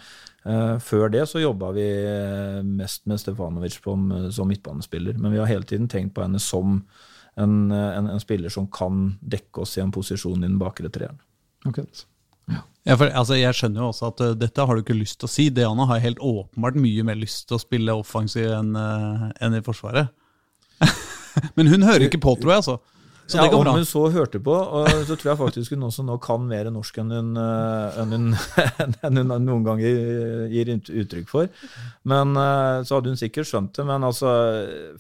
Eh, før det så jobba vi mest med Stefanovic som, som midtbanespiller, men vi har hele tiden tenkt på henne som en, en, en spiller som kan dekke oss i en posisjon i den bakre treeren. Okay. Ja, for, altså, jeg skjønner jo også at uh, dette har du ikke lyst til å si. Diana har helt åpenbart mye mer lyst til å spille offensiv enn uh, enn i Forsvaret. Men hun hører ikke på, tror jeg. altså. Så ja, det går om hun så hørte på, og så tror jeg faktisk hun også nå kan mer norsk enn hun, eh, enn hun, [LAUGHS] enn hun noen ganger gir uttrykk for. Men eh, så hadde hun sikkert skjønt det. Men altså,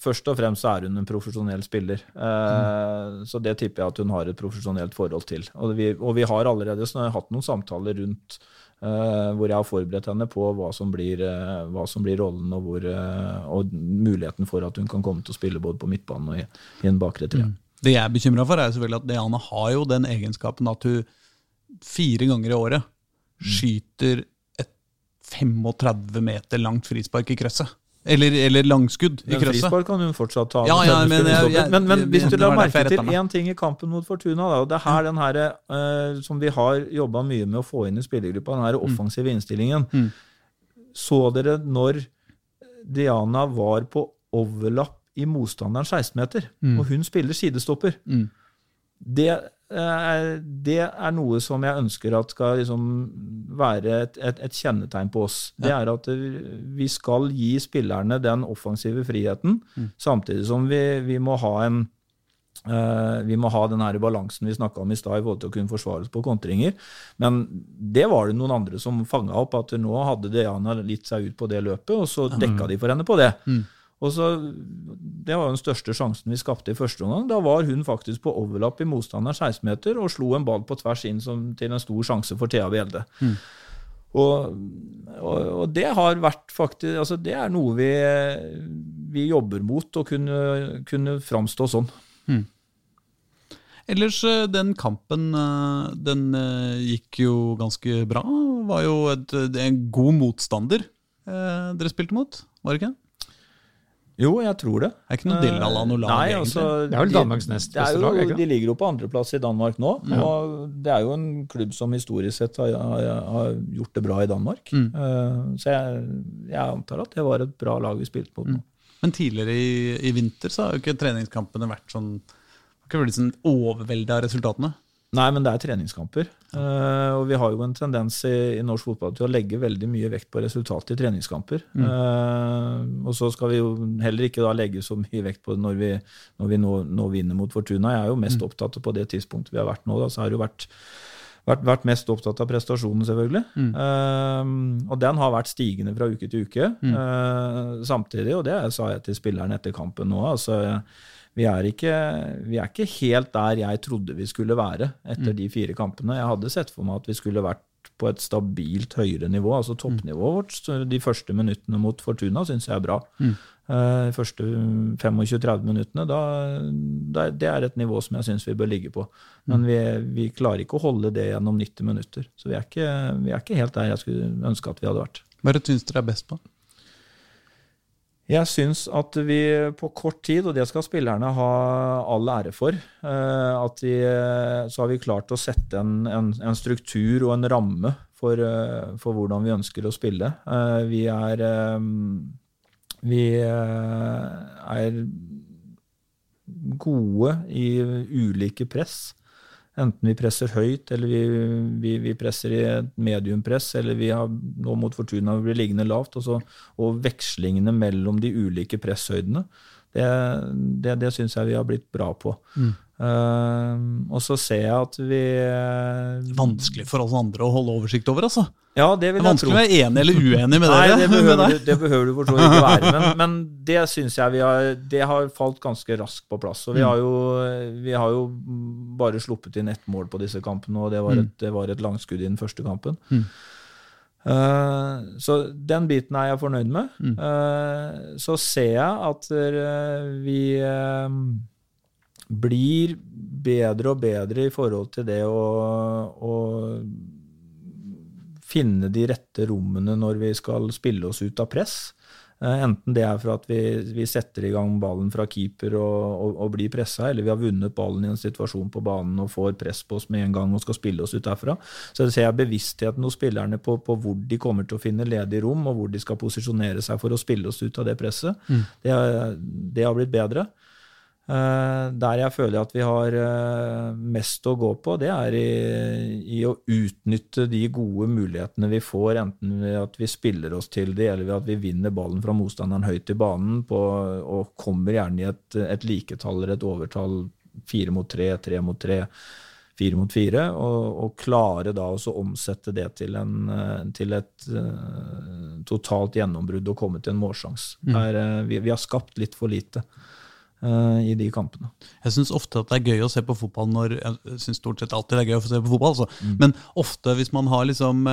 først og fremst så er hun en profesjonell spiller. Eh, Så det tipper jeg at hun har et profesjonelt forhold til. Og vi, og vi har allerede hatt noen samtaler rundt Uh, hvor jeg har forberedt henne på hva som blir, uh, hva som blir rollen, og, hvor, uh, og muligheten for at hun kan komme til å spille både på midtbanen og i, i en bakre tre. Det jeg er bekymra for, er selvfølgelig at Diana har jo den egenskapen at hun fire ganger i året skyter et 35 meter langt frispark i krøsset. Eller, eller langskudd i krøsset. frispark kan hun fortsatt ta. Ja, ja, men jeg- jeg- men, men hvis du la merke til én ting i kampen mot Fortuna, da, og det er her den her, uh, som vi har jobba mye med å få inn i spillergruppa, den her offensive innstillingen. Mm. Så dere når Diana var på overlapp i motstanderen 16-meter, Mm. og hun spiller sidestopper? Mm. Det, er- det er noe som jeg ønsker at skal liksom være et, et, et kjennetegn på oss. Det er at eh, vi skal gi spillerne den offensive friheten, samtidig som vi, vi må ha en Uh, vi må ha den her balansen vi snakka om i stad i forhold til å kunne forsvare oss på kontringer. Men det var det noen andre som fanga opp, at nå hadde Diana litt seg ut på det løpet, og så dekka de for henne på det. Og så, Det var jo den største sjansen vi skapte i første omgang. Da var hun faktisk på overlapp i motstanders 16-meter og slo en ball på tvers inn som, til en stor sjanse for Thea Bjelde. Og, og, og det har vært faktisk altså Det er noe vi, vi jobber mot, å kunne, kunne framstå sånn. Ellers, eh, den kampen, eh, den eh, gikk jo ganske bra. Var jo et, en god motstander eh, dere spilte mot, var det ikke? Jo, jeg tror det. Det er ikke noe Dillala noe lag, Nei, egentlig. altså, Det er vel Danmarks nest beste lag, ikke? De ligger jo på andreplass i Danmark nå. og Det er jo en klubb som historisk sett har, har, har gjort det bra i Danmark. Mm. Eh, så jeg, jeg antar at det var et bra lag vi spilte mot nå. Men tidligere i, i vinter så har jo ikke treningskampene vært sånn har ikke vært sånn overvelda av resultatene. Nei, men det er treningskamper. Uh, og vi har jo en tendens i, i norsk fotball til å legge veldig mye vekt på resultatet i treningskamper. Eh, og så skal vi jo heller ikke da legge så mye vekt på det når vi, når vi nå, nå vinner mot Fortuna. Jeg er jo mest opptatt av på det tidspunktet vi har vært nå, da, så har det jo vært vært, vært mest opptatt av prestasjonen, selvfølgelig. Eh, og den har vært stigende fra uke til uke. Eh, samtidig, og det sa jeg til spilleren etter kampen nå, altså vi er, ikke, vi er ikke helt der jeg trodde vi skulle være etter de fire kampene. Jeg hadde sett for meg at vi skulle vært på et stabilt høyere nivå. altså Toppnivået vårt så de første minuttene mot Fortuna syns jeg er bra. Mm. De første 25-30 minuttene, da, da, det er et nivå som jeg syns vi bør ligge på. Men vi, vi klarer ikke å holde det gjennom 90 minutter. Så vi er ikke, vi er ikke helt der jeg skulle ønske at vi hadde vært. Hva syns dere er best på? Jeg syns at vi på kort tid, og det skal spillerne ha all ære for, eh, at de, så har vi klart å sette en, en, en struktur og en ramme for, eh, for hvordan vi ønsker å spille. Eh, Vi er eh, Vi eh, er gode i ulike press. Enten vi presser høyt, eller vi, vi, vi presser i et mediumpress, eller vi har nå mot Fortuna blir liggende lavt. Og, så, og vekslingene mellom de ulike presshøydene, det, det, det syns jeg vi har blitt bra på. Eh, og så ser jeg at vi Vanskelig for oss andre å holde oversikt over, altså. Ja, det Det er vanskelig å være enig eller uenig med Nei, dere. det behøver, du, det behøver du for så vidt ikke være. Men, men det syns jeg vi har Det har falt ganske raskt på plass. Og vi har jo, vi har jo bare sluppet inn ett mål på disse kampene, og det var et, det var et langskudd i den første kampen. Eh, så den biten er jeg fornøyd med. Eh, så ser jeg at eh, vi blir bedre og bedre i forhold til det å, å finne de rette rommene når vi skal spille oss ut av press. Eh, Enten det er for at vi, vi setter i gang ballen fra keeper og, og, og blir pressa, eller vi har vunnet ballen i en situasjon på banen og får press på oss med en gang og skal spille oss ut derfra. Så det ser jeg bevisstheten hos spillerne på, på hvor de kommer til å finne ledige rom, og hvor de skal posisjonere seg for å spille oss ut av det presset. Det, er- det har blitt bedre. Eh, der jeg føler at vi har eh, mest å gå på, det er i, i å utnytte de gode mulighetene vi får, enten ved at vi spiller oss til de, eller ved at vi vinner ballen fra motstanderen høyt i banen på, og kommer gjerne i et, et liketall eller et overtall fire mot tre, tre mot tre, fire mot fire, og, og klare da å omsette det til, en, eh, til et uh, totalt gjennombrudd og komme til en målsjanse. Mm. Vi, vi, har skapt litt for lite i de kampene. Jeg syns ofte at det er gøy å se på fotball når Jeg syns stort sett alltid det er gøy å se på fotball, altså. mm. men ofte hvis man har liksom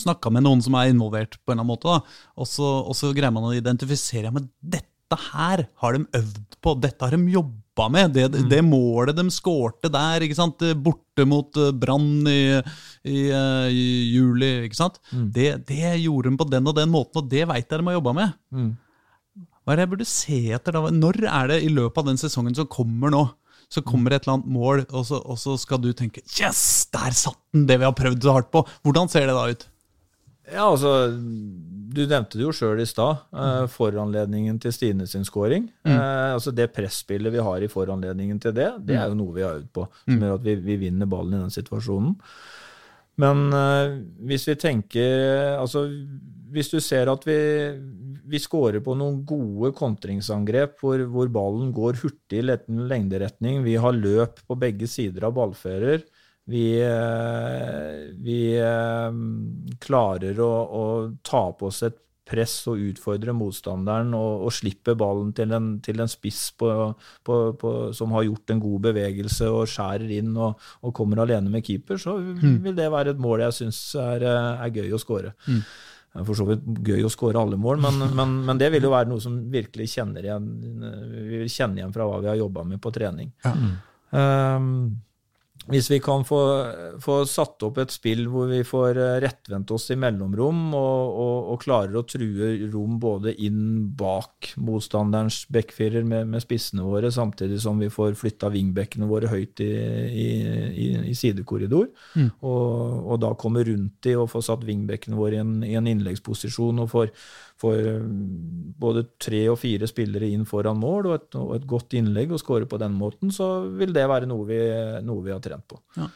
snakka med noen som er involvert, på en eller annen måte, da, og, så, og så greier man å identifisere med dette her har de øvd på, dette har de jobba med. Det, mm. det, målet de skårte der, ikke sant? borte mot uh, Brann i, i, uh, i, juli, ikke sant? Mm. Det, det, gjorde de på den og den måten, og det veit jeg de har jobba med. Mm. Hva er det jeg burde se etter da? Når er det i løpet av den sesongen som kommer nå? Så kommer et eller annet mål, og så, og så skal du tenke Yes! Der satt den! Det vi har prøvd så hardt på. Hvordan ser det da ut? Ja, altså, Du nevnte det jo sjøl i stad. Eh, foranledningen til Stine sin scoring. Mm. Eh, altså Det presspillet vi har i foranledningen til det, det er jo noe vi har øvd på. Som mm. gjør at vi, vi, vinner ballen i den situasjonen. Men eh, hvis vi tenker Altså, hvis du ser at vi, vi scorer på noen gode kontringsangrep hvor, hvor ballen går hurtig i lengderetning, vi har løp på begge sider av ballfører, vi, eh, vi eh, klarer å, å, ta på oss et press og utfordre motstanderen og, og slipper ballen til en, til en spiss på, på, på, som har gjort en god bevegelse og skjærer inn og, og kommer alene med keeper, så mm. vil det være et mål jeg syns er, eh, er, gøy å skåre. Mm. For så vidt gøy å skåre alle mål, men, [LAUGHS] men, men, det vil jo være noe som virkelig kjenner igjen, vi vil kjenne igjen fra hva vi har jobba med på trening. Ja. Um, hvis vi kan få, få, satt opp et spill hvor vi får eh, rettvendt oss i mellomrom og, og, og klarer å true rom både inn bak motstanderens backfirer med, med, spissene våre, samtidig som vi får flytta vingbekkene våre høyt i, i, i, i sidekorridor, mm. og, og, da kommer rundt de og får satt vingbekkene våre i en, i en innleggsposisjon og får får eh, både tre og fire spillere inn foran mål og et, og et godt innlegg og score på den måten, så vil det være noe vi, noe vi har trent på. Ja.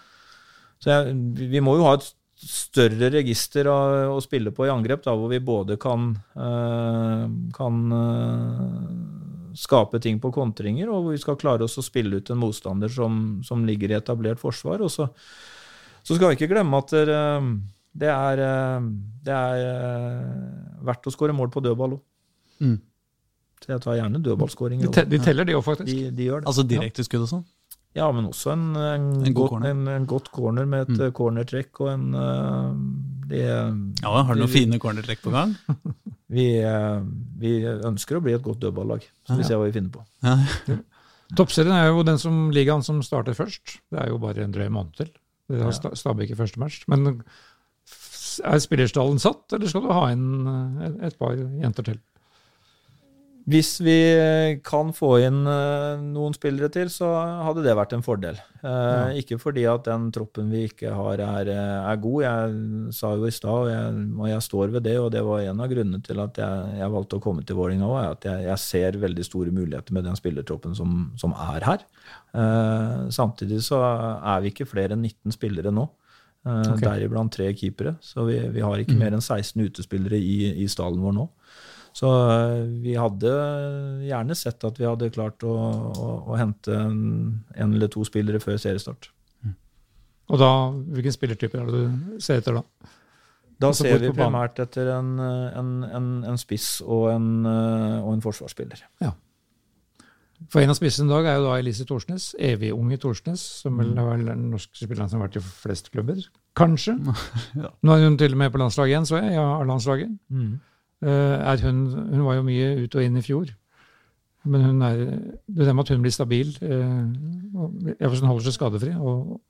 Så jeg, vi må jo ha et større register å, å, spille på i angrep, da, hvor vi både kan, øh, kan øh, skape ting på kontringer, og hvor vi skal klare oss å spille ut en motstander som, som ligger i etablert forsvar. Og så, så skal vi ikke glemme at der, det er, eh, det er eh, verdt å skåre mål på dødball òg. Mm. Så jeg tar gjerne dødballskåring. De, de, teller det òg, faktisk. De, de gjør det. Altså direkte skudd og sånn? Ja, men også en, en, en, god, godt, En, en, godt corner med et mm. cornertrekk og en de, Ja, Har du noen fine cornertrekk på gang? [LAUGHS] vi, vi, ønsker å bli et godt dødballag, så vi ser hva vi finner på. Ja. [LAUGHS] Toppserien er jo den som ligaen som starter først. Det er jo bare en drøy måned til. Det har Stabæk i første match. Men er spillerstallen satt, eller skal du ha inn eh, et par jenter til? Hvis vi kan få inn eh, noen spillere til, så hadde det vært en fordel. Eh, ja. Ikke fordi at den troppen vi ikke har, er, er god. Jeg sa jo i stad, og, og, jeg står ved det, og det var en av grunnene til at jeg, jeg valgte å komme til Vålerenga òg, at jeg, jeg, ser veldig store muligheter med den spillertroppen som, som er her. samtidig så er vi ikke flere enn 19 spillere nå. Eh, okay. Deriblant tre keepere. Så vi, vi har ikke mm. mer enn 16 utespillere i, i stallen vår nå. Så eh, vi hadde gjerne sett at vi hadde klart å, å, å hente en, en, eller to spillere før seriestart. Mm. Og da, hvilken spillertyper er det du ser etter da? Da altså, ser vi primært etter en, en, en spiss og en, eh, og en forsvarsspiller. Ja. For en av spissene i dag er jo da Elise Thorsnes, evig unge Thorsnes, som vel er mm. den norske spilleren som har vært i flest klubber. Kanskje. [LAUGHS] ja. Nå er hun til og med på landslaget igjen, så jeg, ja, A-landslaget. Mm. Uh, hun, hun var jo mye ut og inn i fjor. Men hun er, det er med at hun blir stabil. Uh, hun holder seg skadefri. Og,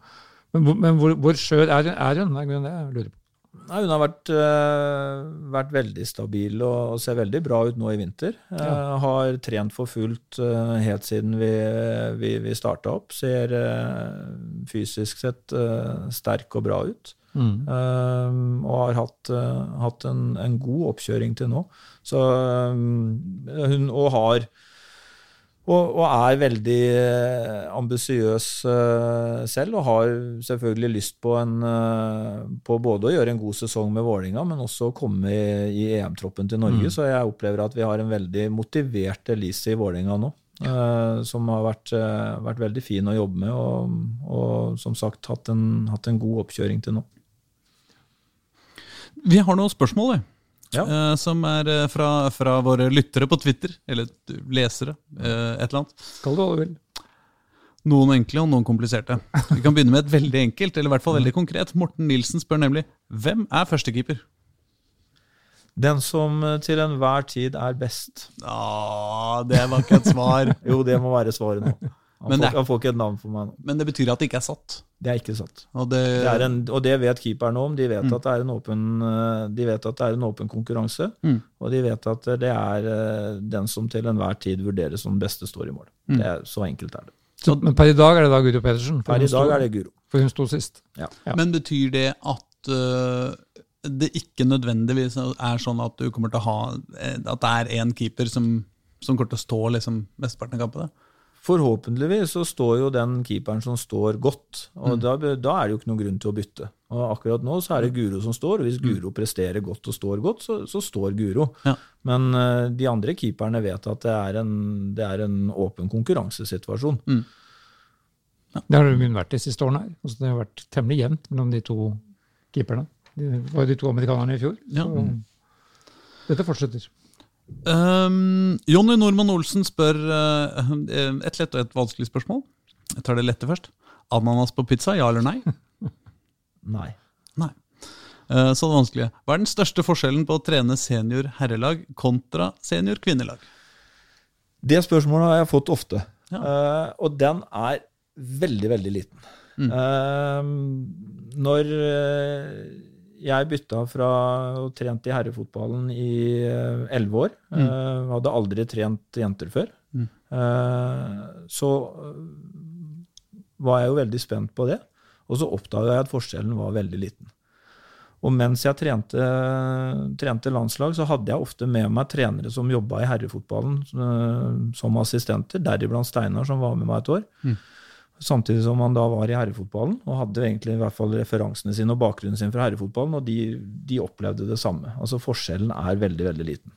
men, men hvor, hvor skjør er, er hun? Det er det jeg lurer på. Nei, hun har vært, uh, vært, veldig stabil og, og, ser veldig bra ut nå i vinter. Uh. Har trent for fullt uh, helt siden vi, vi, vi starta opp. Ser fysisk sett sterk og bra ut. Mm. og har hatt, hatt en, en, god oppkjøring til nå. Så hun og har og, og, er veldig eh, ambisiøs uh, selv, og har selvfølgelig lyst på, en, uh, på, både å gjøre en god sesong med Vålinga, men også å komme i, i EM-troppen til Norge. Mm. Så jeg opplever at vi har en veldig motivert Elise i Vålinga nå. eh, som har vært, eh, vært veldig fin å jobbe med, og, og som sagt hatt en, hatt en god oppkjøring til nå. Vi har noen spørsmål, vi. Ja. uh, som er eh, fra, fra våre lyttere på Twitter, eller lesere, uh, et eller annet. Kall det hva du vil. Noen enkle og noen kompliserte. Vi kan begynne med et veldig enkelt, eller i hvert fall veldig konkret. Morten Nilsen spør nemlig hvem er førstekeeper? Den som til enhver tid er best. Ah, det var ikke et svar. [LAUGHS] Jo, det må være svaret nå. Han, får, det- han får ikke et navn for meg nå. Men det betyr at det ikke er satt. Det er ikke satt. Og det, Det er en, og det vet keeperne om. De vet, at det er åpen, eh, de vet at det er en åpen konkurranse. Mm. Og de vet at det er eh, den som til enhver tid vurderes som beste står i mål. Mm. Det er, så enkelt er det. Så, men per i dag er det da Guro Pedersen? Per i dag sto- er det Guro. For hun sto sist. Ja. Ja. Men betyr det at uh, det ikke nødvendigvis er sånn at du kommer til å ha eh, At det er én keeper som, som kommer til å stå liksom mesteparten av kampene? Forhåpentligvis så står jo den keeperen som står godt, og da, da er det jo ikke noen grunn til å bytte. Og akkurat nå så er det Guro som står, og hvis Guro presterer godt og står godt, så, så står Guro. Ja. Men uh, de andre keeperne vet at det er en, det er en åpen konkurransesituasjon. Det har det kun vært de siste årene her. Altså, det har vært temmelig jevnt mellom de to keeperne. Det var jo de to amerikanerne i fjor. Ja. Så dette fortsetter. Um, Jonny Normann Olsen spør uh, et lett og et vanskelig spørsmål. Jeg tar det lette først. Ananas på pizza, ja eller nei? [LAUGHS] Nei. Nei. Uh, så det vanskelige. Hva er den største forskjellen på å trene senior herrelag kontra senior kvinnelag? Det spørsmålet har jeg fått ofte, Ja. uh, og den er veldig, veldig liten. Mm. Eh, når jeg bytta fra og trente i herrefotballen i elleve år, eh, hadde aldri trent jenter før, Mm. Uh, så eh, var jeg jo veldig spent på det. Og så oppdaga jeg at forskjellen var veldig liten. Og mens jeg trente, trente landslag, så hadde jeg ofte med meg trenere som jobba i herrefotballen eh, som assistenter, deriblant Steinar, som var med meg et år. Mm. Samtidig som han da var i herrefotballen, og hadde egentlig i hvert fall referansene sine og bakgrunnen sin fra herrefotballen, og de, de opplevde det samme. Altså forskjellen er veldig, veldig liten.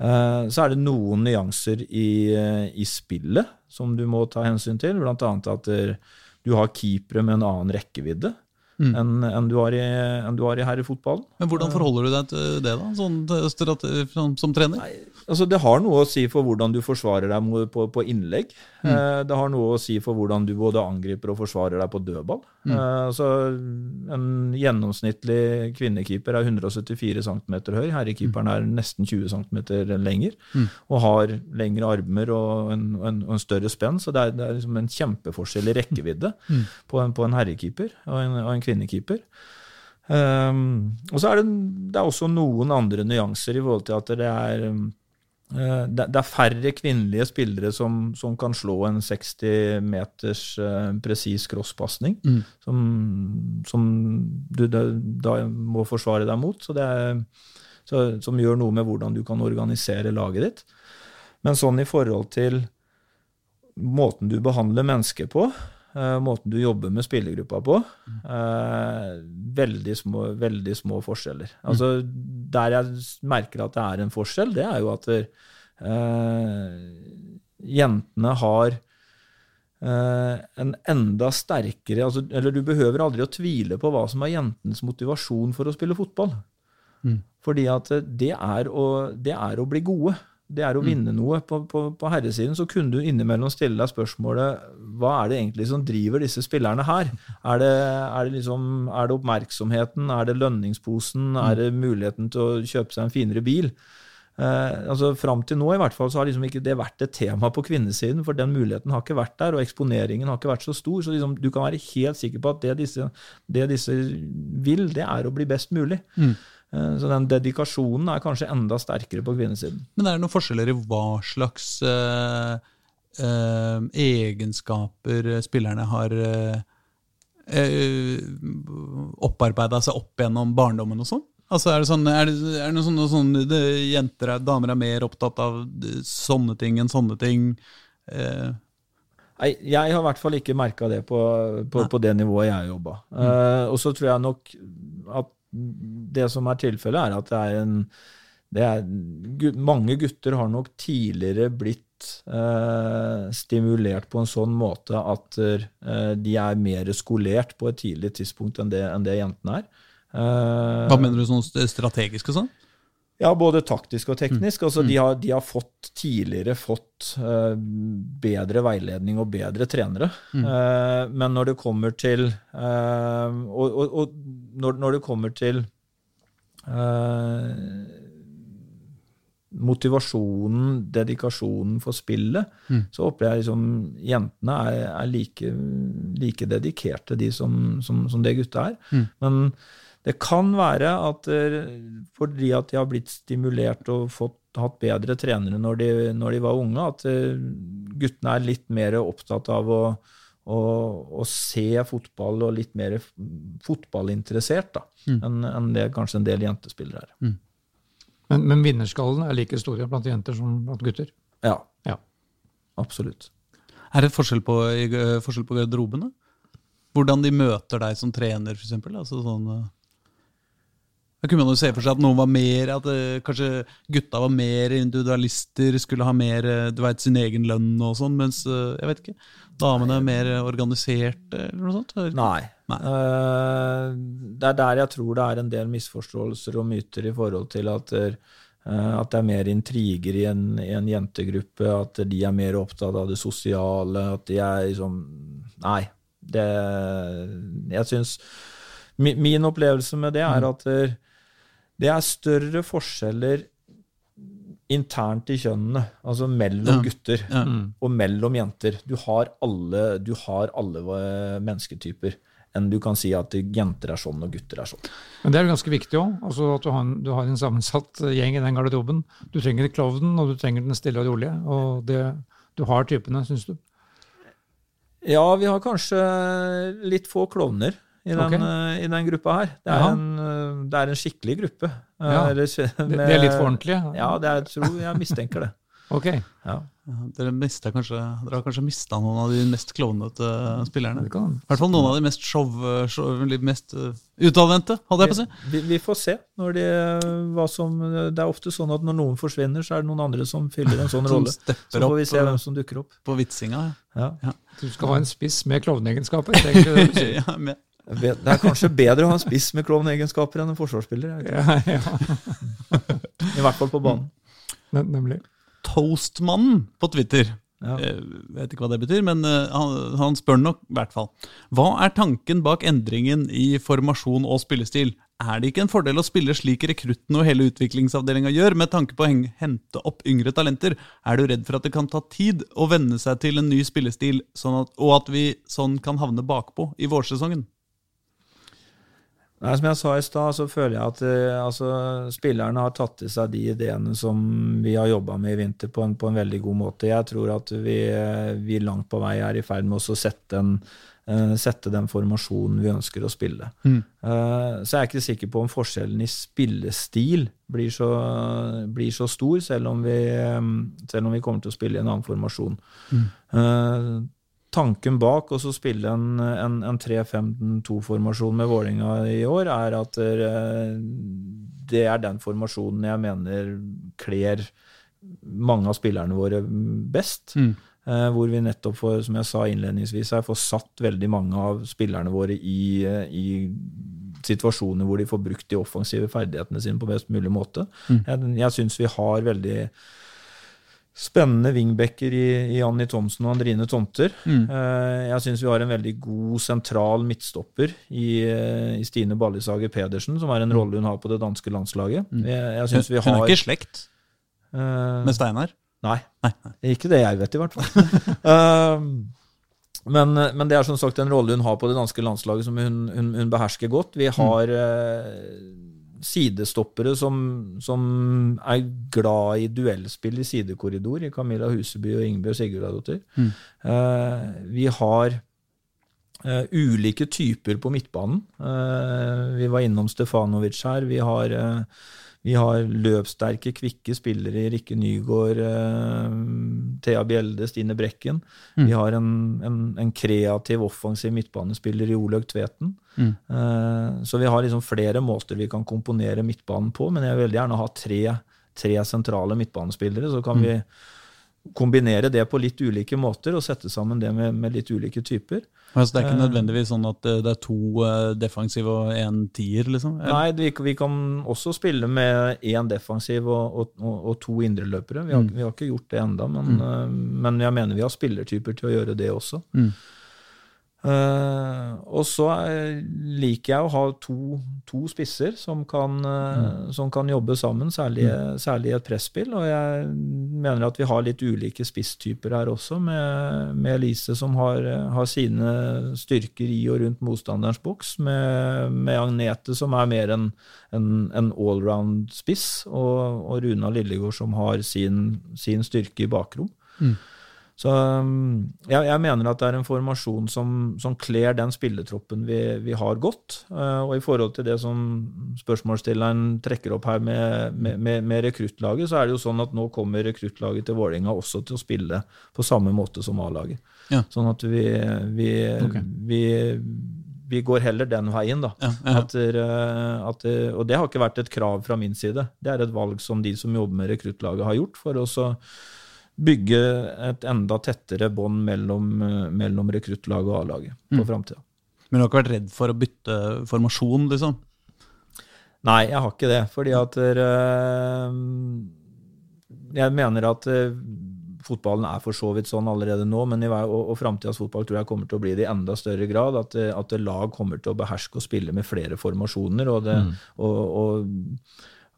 Eh, Så er det noen nyanser i, eh, i spillet som du må ta hensyn til, blant annet at eh, du har keepere med en annen rekkevidde Mm. enn enn du har i, enn i herrefotballen. Men Hvordan forholder du deg til det, da, sånn, som, som trener? Altså, det har noe å si for hvordan du forsvarer deg på, på innlegg. Mm. Eh, Det har noe å si for hvordan du både angriper og forsvarer deg på dødball. Mm. Eh, Altså, en gjennomsnittlig kvinnekeeper er 174 cm høy. Herrekeeperen er nesten 20 cm lenger. Mm. Og har lengre armer og en, en, en større spenn. Så det er, det er liksom en kjempeforskjell i rekkevidde [LAUGHS] Mm. på, en, på en herrekeeper og en, og en kvinnekeeper. Um, og så er det, det er også noen andre nyanser i forhold til at det er det, det er færre kvinnelige spillere som, som kan slå en 60 meters uh, presis crosspasning, Mm. som, som du da, da må forsvare deg mot. Så det er, så, som gjør noe med hvordan du kan organisere laget ditt. Men sånn i forhold til måten du behandler mennesker på, uh, måten du jobber med spillergruppa på, uh, veldig, små, veldig små forskjeller. Altså, der jeg merker at det er en forskjell, det er jo at eh, jentene har eh, en enda sterkere altså, Eller du behøver aldri å tvile på hva som er jentens motivasjon for å spille fotball. Mm. Fordi at det er å, det er å bli gode. Det er å vinne noe. På, på, på herresiden så kunne du innimellom stille deg spørsmålet hva er det egentlig som driver disse spillerne her? Er det, er det, liksom, er det oppmerksomheten? Er det lønningsposen? Er det muligheten til å kjøpe seg en finere bil? Eh, altså Fram til nå i hvert fall så har liksom ikke det vært et tema på kvinnesiden, for den muligheten har ikke vært der, og eksponeringen har ikke vært så stor. Så liksom, du kan være helt sikker på at det disse, det disse vil, det er å bli best mulig. Mm. Eh, Så den dedikasjonen er kanskje enda sterkere på kvinnesiden. Men er det noen forskjeller i hva slags uh, uh, egenskaper spillerne har uh, opparbeida seg opp gjennom barndommen og sånn? Altså Er det, sånn, er det, er det noe sånne, sånn det, jenter damer er mer opptatt av sånne ting enn sånne ting? Eh, Nei, jeg har i hvert fall ikke merka det på, på, på det nivået jeg jobba. Eh, og så tror jeg nok at det som er tilfellet, er at det er en det er, Mange gutter har nok tidligere blitt eh, stimulert på en sånn måte at eh, de er mer skolert på et tidlig tidspunkt enn det, enn det jentene er. Eh, Hva mener du sånn strategisk og sånn? Ja, både taktisk og teknisk. Mm. Altså, de, har, de har fått tidligere fått uh, bedre veiledning og bedre trenere. Mm. Uh, men når det kommer til uh, Og, og, og når, når det kommer til motivasjonen, dedikasjonen for spillet, Mm. så opplever jeg liksom jentene er, er like, like dedikerte, de som, som, som det gutta er. Mm. Men det kan være at eh, fordi at de har blitt stimulert og fått, hatt bedre trenere når de, når de var unge, at eh, guttene er litt mer opptatt av å, å, å se fotball og litt mer fotballinteressert Mm. enn en det kanskje en del jentespillere er. Men, men vinnerskallene er like store blant jenter som blant gutter. Ja, Ja. absolutt. Er det forskjell på, eh, forskjell på garderobene? Hvordan de møter deg som trener, f.eks.? Altså sånn, da kunne man jo se for seg at noen var mer At eh, kanskje gutta var mer individualister, skulle ha mer eh, du vet, sin egen lønn og sånn, mens eh, jeg vet ikke, damene er mer organiserte, eller noe sånt? eller? Nei. Nei. Eh, det er der jeg tror det er en del misforståelser og myter i forhold til at, eh, at det er mer intriger i en, i en jentegruppe, at de er mer opptatt av det sosiale, at de er liksom Nei. Det Jeg syns mi, Min opplevelse med det er at eh, det er større forskjeller internt i kjønnene, altså mellom Ja. gutter Ja. og mellom jenter. Du har alle, du har alle mennesketyper. Enn du kan si at jenter er sånn og gutter er sånn. Men det er jo ganske viktig òg, altså at du har, en, du har en sammensatt gjeng i den garderoben. Du trenger klovnen, og du trenger den stille og rolige. Og det, du har typene, syns du? Ja, vi har kanskje litt få klovner i den, Ok. eh, i den gruppa her. Det er, en, eh, det er en skikkelig gruppe. Eh, Ja. med- det er litt for ordentlig? Ja, det er, jeg tror jeg mistenker det. [LAUGHS] Ok. Ja. Ja, dere, kanskje, dere har kanskje mista noen av de mest klovnete spillerne? I hvert fall noen av de mest show, show mest utadvendte, hadde jeg på å si. Vi, vi får se. Når de, hva som, det er ofte sånn at når noen forsvinner, så er det noen andre som fyller en sånn [LAUGHS] rolle. Så får vi se hvem som dukker opp. på vitsinga. Ja. Du skal ha en spiss med klovneegenskaper? er [LAUGHS] ja, med. Det er kanskje bedre å ha en spiss med klovneegenskaper enn en forsvarsspiller. jeg vet ikke. Ja, ja. I hvert fall på banen. Nem- Nemlig. Toastmannen på Twitter. Ja. Jeg vet ikke hva det betyr, men eh, han, han spør nok i hvert fall. Hva er tanken bak endringen i formasjon og spillestil? Er det ikke en fordel å spille slik rekruttene og hele utviklingsavdelinga gjør, med tanke på å hente opp yngre talenter? Er du redd for at det kan ta tid å venne seg til en ny spillestil, sånn at, og at vi sånn kan havne bakpå i vårsesongen? Nei, Som jeg sa i stad, så føler jeg at eh, altså, spillerne har tatt til seg de ideene som vi har jobba med i vinter, på en, på en veldig god måte. Jeg tror at vi, eh, vi langt på vei er i ferd med å sette, en, uh, sette den formasjonen vi ønsker å spille. Mm. Uh, så jeg er ikke sikker på om forskjellen i spillestil blir så, blir så stor, selv om, vi, um, selv om vi kommer til å spille i en annen formasjon. Eh, tanken bak å spille en, en, en 3-5-2-formasjon med Vålinga i år, er at eh, det er den formasjonen jeg mener kler mange av spillerne våre best. Mm. Eh, hvor vi nettopp får, som jeg sa innledningsvis, her, får satt veldig mange av spillerne våre i, eh, i situasjoner hvor de får brukt de offensive ferdighetene sine på best mulig måte. Mm. Jeg, jeg syns vi har veldig spennende wingbacker i, i Anni Thomsen og Andrine Tomter. Mm. Eh, Jeg syns vi har en veldig god sentral midtstopper i, eh, i Stine Ballishager Pedersen, som er en rolle hun har på det danske landslaget. Mm. Jeg, jeg Hun, har, hun er ikke i slekt uh, med Steinar? Nei. Nei, nei. Ikke det jeg vet, i hvert fall. uh, [LAUGHS] men, men det er som sagt en rolle hun har på det danske landslaget som hun, hun, hun behersker godt. Vi har eh, sidestoppere som, som er glad i duellspill i sidekorridor, i Camilla Huseby og Ingebjørg Sigurdardottir. Mm. Eh, vi har eh, ulike typer på midtbanen. Eh, vi var innom Stefanovic her. Vi har eh, vi har løpssterke, kvikke spillere i Rikke Nygaard, eh, Thea Bjelde, Stine Brekken. Mm. Vi har en, en, en kreativ, offensiv midtbanespiller i Olaug Tveten. Mm. Eh, så vi har liksom flere måter vi kan komponere midtbanen på, men jeg vil veldig gjerne ha tre, tre sentrale midtbanespillere. Så kan Mm. vi kombinere det på litt ulike måter og sette sammen det med, med litt ulike typer. Altså, det er ikke Eh. nødvendigvis sånn at eh, det er to defensiv defensive og én tier, liksom? Nei, vi, vi kan også spille med én defensiv og, og, og, og to indreløpere. Vi, har- Mm. vi har ikke gjort det ennå, men, mm. men jeg mener vi har spillertyper til å gjøre det også. Mm. Eh, og så eh, liker jeg å ha to, to spisser som kan, eh, som kan jobbe sammen, særlig, særlig i et presspill. Og jeg mener at vi har litt ulike spisstyper her også, med, med Elise som har, har sine styrker i og rundt motstanderens boks, med, med Agnete som er mer en, en, en allround-spiss, og, og Runa Lillegård som har sin, sin styrke i bakrom. Mm. Så um, jeg, jeg mener at det er en formasjon som, som kler den spilletroppen vi, vi har godt. Eh, og i forhold til det som spørsmålsstilleren trekker opp her med, med, med, rekruttlaget, så er det jo sånn at nå kommer rekruttlaget til Vålerenga også til å spille på samme måte som A-laget. Ja. Sånn at vi, vi, okay. vi, vi går heller den veien, da. Ja, ja. At, at, og det har ikke vært et krav fra min side. Det er et valg som de som jobber med rekruttlaget har gjort, for å så bygge et enda tettere bånd mellom, eh, mellom rekruttlaget og A-laget på Mm. framtida. Men du har ikke vært redd for å bytte formasjon, liksom? Nei, jeg har ikke det. Fordi at øh, Jeg mener at øh, fotballen er for så vidt sånn allerede nå, men i, vei- og, og framtidas fotball tror jeg kommer til å bli det i enda større grad. At, at lag kommer til å beherske og spille med flere formasjoner. Og, det, og, og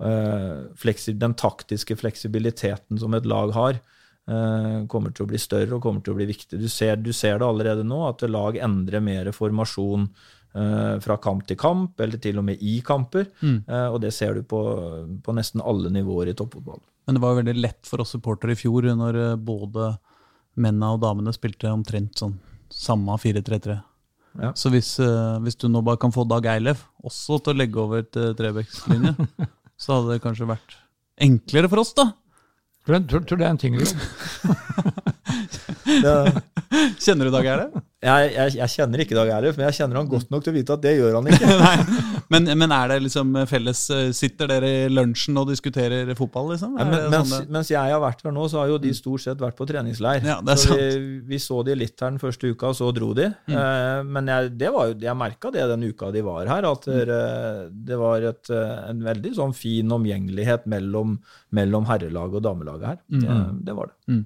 øh, den taktiske fleksibiliteten som et lag har, kommer til å bli større og kommer til å bli viktig. Du ser, du ser det allerede nå, at lag endrer mer formasjon eh, fra kamp til kamp, eller til og med i kamper. Eh, og det ser du på, på nesten alle nivåer i toppfotball. Men det var jo veldig lett for oss supportere i fjor når eh, både mennene og damene spilte omtrent sånn samme 4-3-3. Ja. Så hvis, eh, hvis du nå bare kan få Dag Eilev også til å legge over til Trebekslinje, [LAUGHS] så hadde det kanskje vært enklere for oss, da. Tror, du- det er en jobb. [LAUGHS] Kjenner du Dag Erlef? jeg, jeg, jeg kjenner ikke Dag Erlef, men jeg kjenner han godt nok til å vite at det gjør han ikke. [LAUGHS] Men, men er det liksom felles eh, Sitter dere i lunsjen og diskuterer fotball, liksom? Ja, men, mens, sånn mens jeg har vært her nå, så har jo de stort sett vært på treningsleir. Ja, så vi, vi så de litt her den første uka, og så dro de. Mm. Eh, men jeg, det var jo, jeg merka det den uka de var her, at Mm. det, det var et, eh, en veldig sånn fin omgjengelighet mellom, mellom herrelaget og damelaget her. Mm. Det, det var det.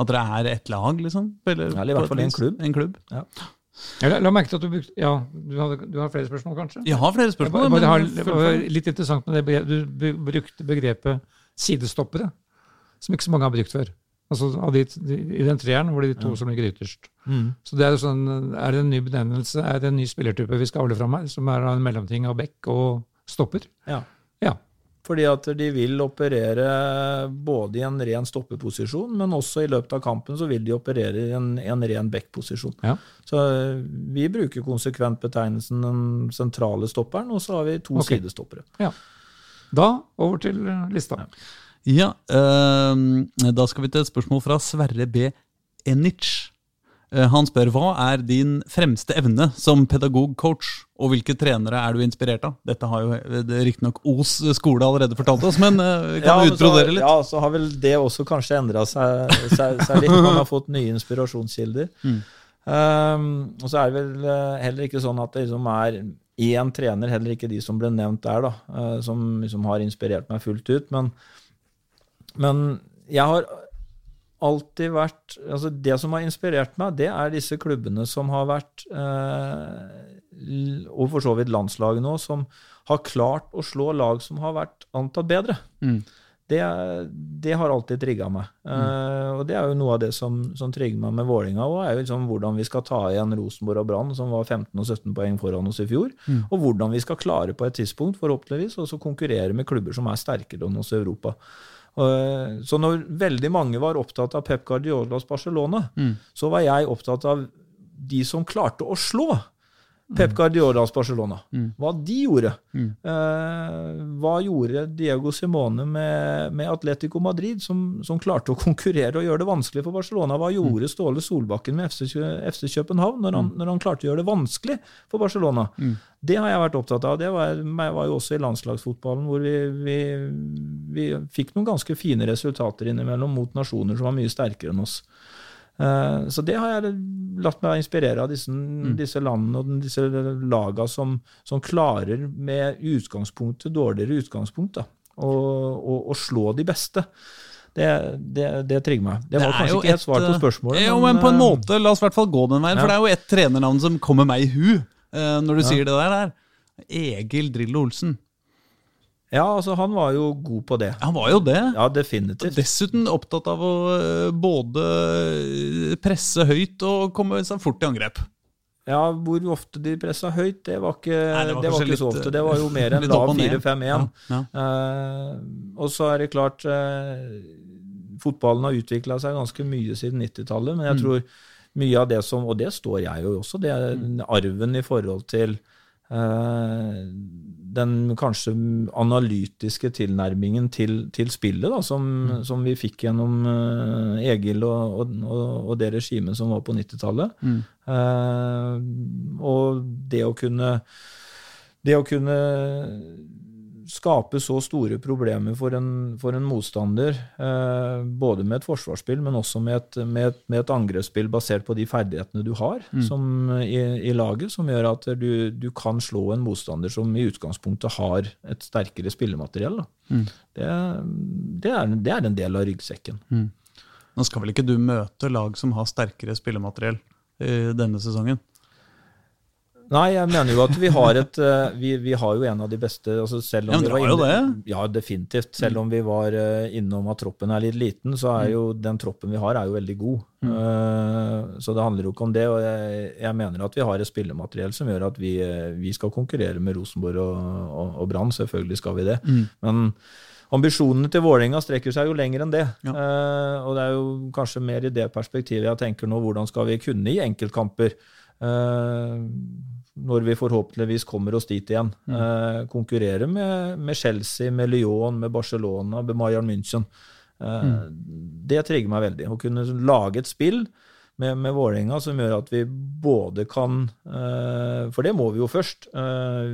At dere er ett lag, liksom? Eller, Eller i hvert fall en klubb. En klubb. Jeg la, la merke til at du brukte Ja, du har, du har flere spørsmål, kanskje? Jeg har flere Jeg spørsmål. bare, bare men det var litt interessant med det Du brukte begrepet sidestoppere, som ikke så mange har brukt før. Altså av de, de, I den treeren hvor de to som ligger ytterst. Så det Er sånn, er det en ny benevnelse, er det en ny spillertype vi skal avle fram her, som er en mellomting av bekk og stopper? Ja. Ja. Fordi at de vil operere både i en ren stoppeposisjon, men også i løpet av kampen så vil de operere i en, en ren backposisjon. Ja. Så eh, vi bruker konsekvent betegnelsen den sentrale stopperen, og så har vi to okay. sidestoppere. Da over til eh, lista. Ja, øh, da skal vi til et spørsmål fra Sverre B. Enic. Eh, Han spør hva er din fremste evne som pedagog-coach, og hvilke trenere er du inspirert av? Dette har jo eh, det riktignok Os skole allerede fortalt oss, men eh, vi kan ja, så, utbrodere litt. ja, så har vel det også kanskje endra seg, seg, seg litt. Man har fått nye inspirasjonskilder. [LAUGHS] Mm. Um, og så er det vel heller ikke sånn at det liksom er én trener, heller ikke de som ble nevnt der, da, som liksom har inspirert meg fullt ut. Men, men jeg har alltid vært altså Det som har inspirert meg, det er disse klubbene som har vært eh, Og for så vidt landslaget nå, som har klart å slå lag som har vært antatt bedre. Mm. Det, det har alltid trigga meg. Eh, og det er jo noe av det som, som trigger meg med Vålinga òg, er jo liksom hvordan vi skal ta igjen Rosenborg og Brann, som var 15 og 17 poeng foran oss i fjor. Mm. Og hvordan vi skal klare på et tidspunkt, forhåpentligvis, å konkurrere med klubber som er sterkere enn oss i Europa. Eh, Så når veldig mange var opptatt av Pep Guardiolas Barcelona, Mm. så var jeg opptatt av de som klarte å slå Pep Guardiolas Barcelona. Mm. Hva de gjorde. Mm. Eh, hva gjorde Diego Simone med, med Atletico Madrid, som, som, klarte å konkurrere og gjøre det vanskelig for Barcelona? Hva gjorde Ståle Solbakken med FC, FC København når han, Mm. når han, klarte å gjøre det vanskelig for Barcelona? Mm. Det har jeg vært opptatt av. Det var, jeg var jo også i landslagsfotballen, hvor vi, vi, vi fikk noen ganske fine resultater innimellom mot nasjoner som var mye sterkere enn oss. Eh, Så det har jeg latt meg inspirere av, disse, disse landene og disse laga som, som klarer med utgangspunktet, dårligere utgangspunkt, da, å, å, å slå de beste. Det, det, det trigger meg. Det var det kanskje ikke et svar på spørsmålet. Jo, men på en eh, måte, la oss i hvert fall gå den veien. Ja. For det er jo et trenernavn som kommer meg i hu eh, når du Ja. sier det der. Egil Drillo Olsen. Ja, altså han var jo god på det. Han var jo det. Ja, definitivt. Dessuten opptatt av å eh, både presse høyt og komme seg fort i angrep. Ja, Hvor ofte de pressa høyt, det var ikke, Nei, det det var var ikke så litt, ofte. Det var jo [LAUGHS] mer enn lav 4-5-1. Ja, ja. uh, og så er det klart uh, Fotballen har utvikla seg ganske mye siden 90-tallet, men jeg Mm. tror mye av det som Og det står jeg jo også, det er Mm. arven i forhold til eh, den kanskje analytiske tilnærmingen til, til spillet, da, som, Mm. som vi fikk gjennom eh, Egil og, og, og, og det regimet som var på 90-tallet. Mm. Eh, og det å kunne det å kunne skape så store problemer for en, for en motstander, eh, både med et forsvarsspill, men også med et, med, et, med et angrepsspill basert på de ferdighetene du har som, i, i laget, som gjør at du, du kan slå en motstander som i utgangspunktet har et sterkere spillemateriell. Da. Mm. Det, det, er, det er en del av ryggsekken. Nå skal vel ikke du møte lag som har sterkere spillemateriell i denne sesongen? Nei, jeg mener jo at vi har et eh, Vi, vi har jo en av de beste altså selv om Ja, men dere har jo det? Ja, definitivt. Selv om vi var eh, innom at troppen er litt liten, så er jo den troppen vi har, er jo veldig god. Mm. Så det handler jo ikke om det. Og jeg, jeg mener at vi har et spillemateriell som gjør at vi, eh, vi skal konkurrere med Rosenborg og, og, og Brann. Selvfølgelig skal vi det. Men ambisjonene til Vålerenga strekker seg jo lenger enn det. Ja. Eh, og det er jo kanskje mer i det perspektivet jeg tenker nå. Hvordan skal vi kunne i enkeltkamper, eh, når vi forhåpentligvis kommer oss dit igjen, eh, konkurrere med, med Chelsea, med Lyon, med Barcelona, med Bayern München. Eh, Det trigger meg veldig. Å kunne lage et spill med, med Vålerenga som gjør at vi både kan eh, For det må vi jo først. eh,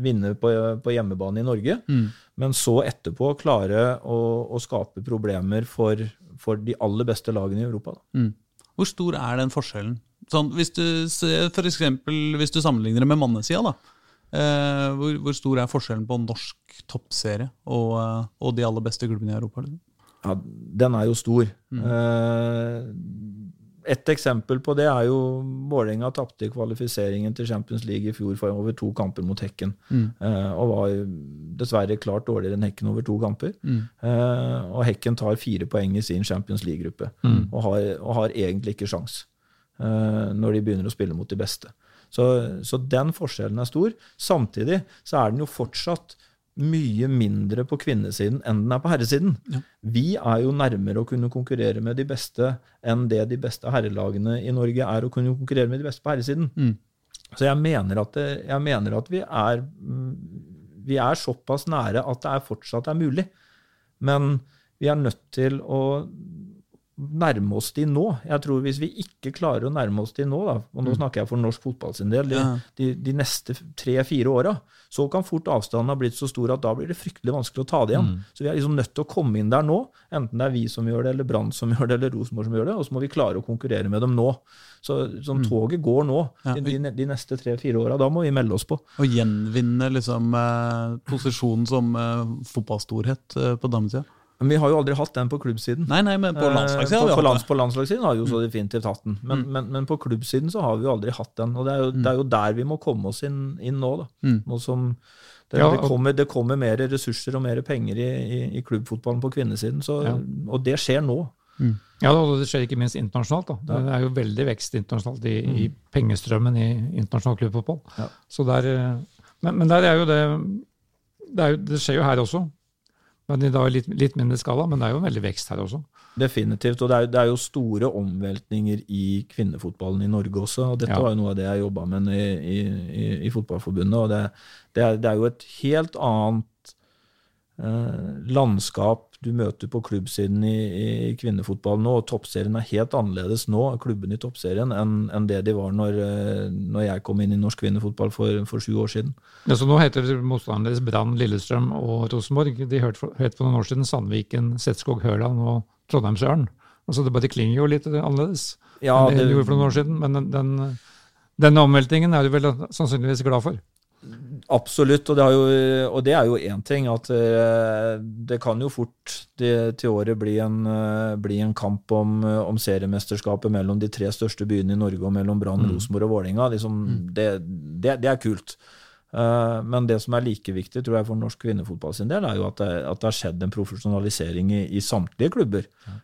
vinne på, på hjemmebane i Norge. Men så etterpå klare å, å skape problemer for, for de aller beste lagene i Europa. Mm. Hvor stor er den forskjellen? Sånn, hvis du ser for eksempel, hvis du sammenligner det med mannesida, da. Eh, hvor, hvor stor er forskjellen på norsk toppserie og, eh, og de aller beste klubbene i Europa? Liksom? Ja, den er jo stor. Eh, et eksempel på det er jo Vålerenga tapte i kvalifiseringen til Champions League i fjor for over to kamper mot Hekken. Eh, og var dessverre klart dårligere enn Hekken over to kamper. Eh, og Hekken tar fire poeng i sin Champions League-gruppe og, har, og har egentlig ikke sjans når de begynner å spille mot de beste. Så, så den forskjellen er stor. Samtidig så er den jo fortsatt mye mindre på kvinnesiden enn den er på herresiden. Vi er jo nærmere å kunne konkurrere med de beste enn det de beste herrelagene i Norge er å kunne konkurrere med de beste på herresiden. Mm. Så jeg mener at, det, jeg mener at vi, er, mm, vi er såpass nære at det er fortsatt er mulig. Men vi er nødt til å nærme oss de nå. Jeg tror Hvis vi ikke klarer å nærme oss de nå, da, og nå snakker jeg for norsk fotball sin del, de, de, de neste tre-fire åra, så kan fort avstanden ha blitt så stor at da blir det fryktelig vanskelig å ta det igjen. Så vi er liksom nødt til å komme inn der nå, enten det er vi som gjør det, eller Brann som [LAUGHS] gjør det, eller Rosenborg som gjør det, og så må vi klare å konkurrere med dem nå. Så sånn toget går nå, de, de neste tre-fire åra. Da må vi melde oss på. Og gjenvinne liksom, eh, posisjonen som eh, fotballstorhet eh, på damesida? Men vi har jo aldri hatt den på klubbsiden. Nei, nei, men på Eh, På, har vi på, hatt lands, på landslagssiden har vi jo så definitivt hatt den. Men, men, men på klubbsiden så har vi jo aldri hatt den. Og det er jo, det er jo der vi må komme oss inn, inn nå. da. Mm. Nå som det, Ja, det, kommer, det kommer mer ressurser og mer penger i, i, i klubbfotballen på kvinnesiden. Så, Ja. Og det skjer nå. Ja, og det skjer ikke minst internasjonalt. da. Det er jo veldig vekst internasjonalt i, i pengestrømmen i internasjonal klubbfotball. Ja. Så der, eh, men, men der er jo det det, er jo, det skjer jo her også. Men i litt, litt mindre skala, men det er jo en veldig vekst her også. Definitivt. Og det er, det er jo store omveltninger i kvinnefotballen i Norge også. og Dette Ja. var jo noe av det jeg jobba med i, i, i, i Fotballforbundet. og det, det, er, det er jo et helt annet eh, landskap du møter på klubbsiden i, i kvinnefotballen nå. og Toppserien er helt annerledes nå, klubben i toppserien, enn en det de var når, eh, når jeg kom inn i norsk kvinnefotball for, for sju år siden. Ja, så nå heter motstanderen deres Brann, Lillestrøm og Rosenborg. De hørte for, for noen år siden Sandviken, Setskog, Hørland og Trondheimsørn. Altså det bare klinger jo litt annerledes Ja, enn det det- de gjorde for noen år siden. Men den, den, denne omveltingen er du vel sannsynligvis glad for? Absolutt, og det, har jo, og det er jo én ting. At eh, det kan jo fort det, til året bli en, eh, bli en kamp om, om seriemesterskapet mellom de tre største byene i Norge og mellom Brann, Rosenborg og Vålerenga. Liksom, det, det, det er kult. Eh, men det som er like viktig tror jeg for norsk kvinnefotball sin del, er jo at det, at det har skjedd en profesjonalisering i, i samtlige klubber. Ja.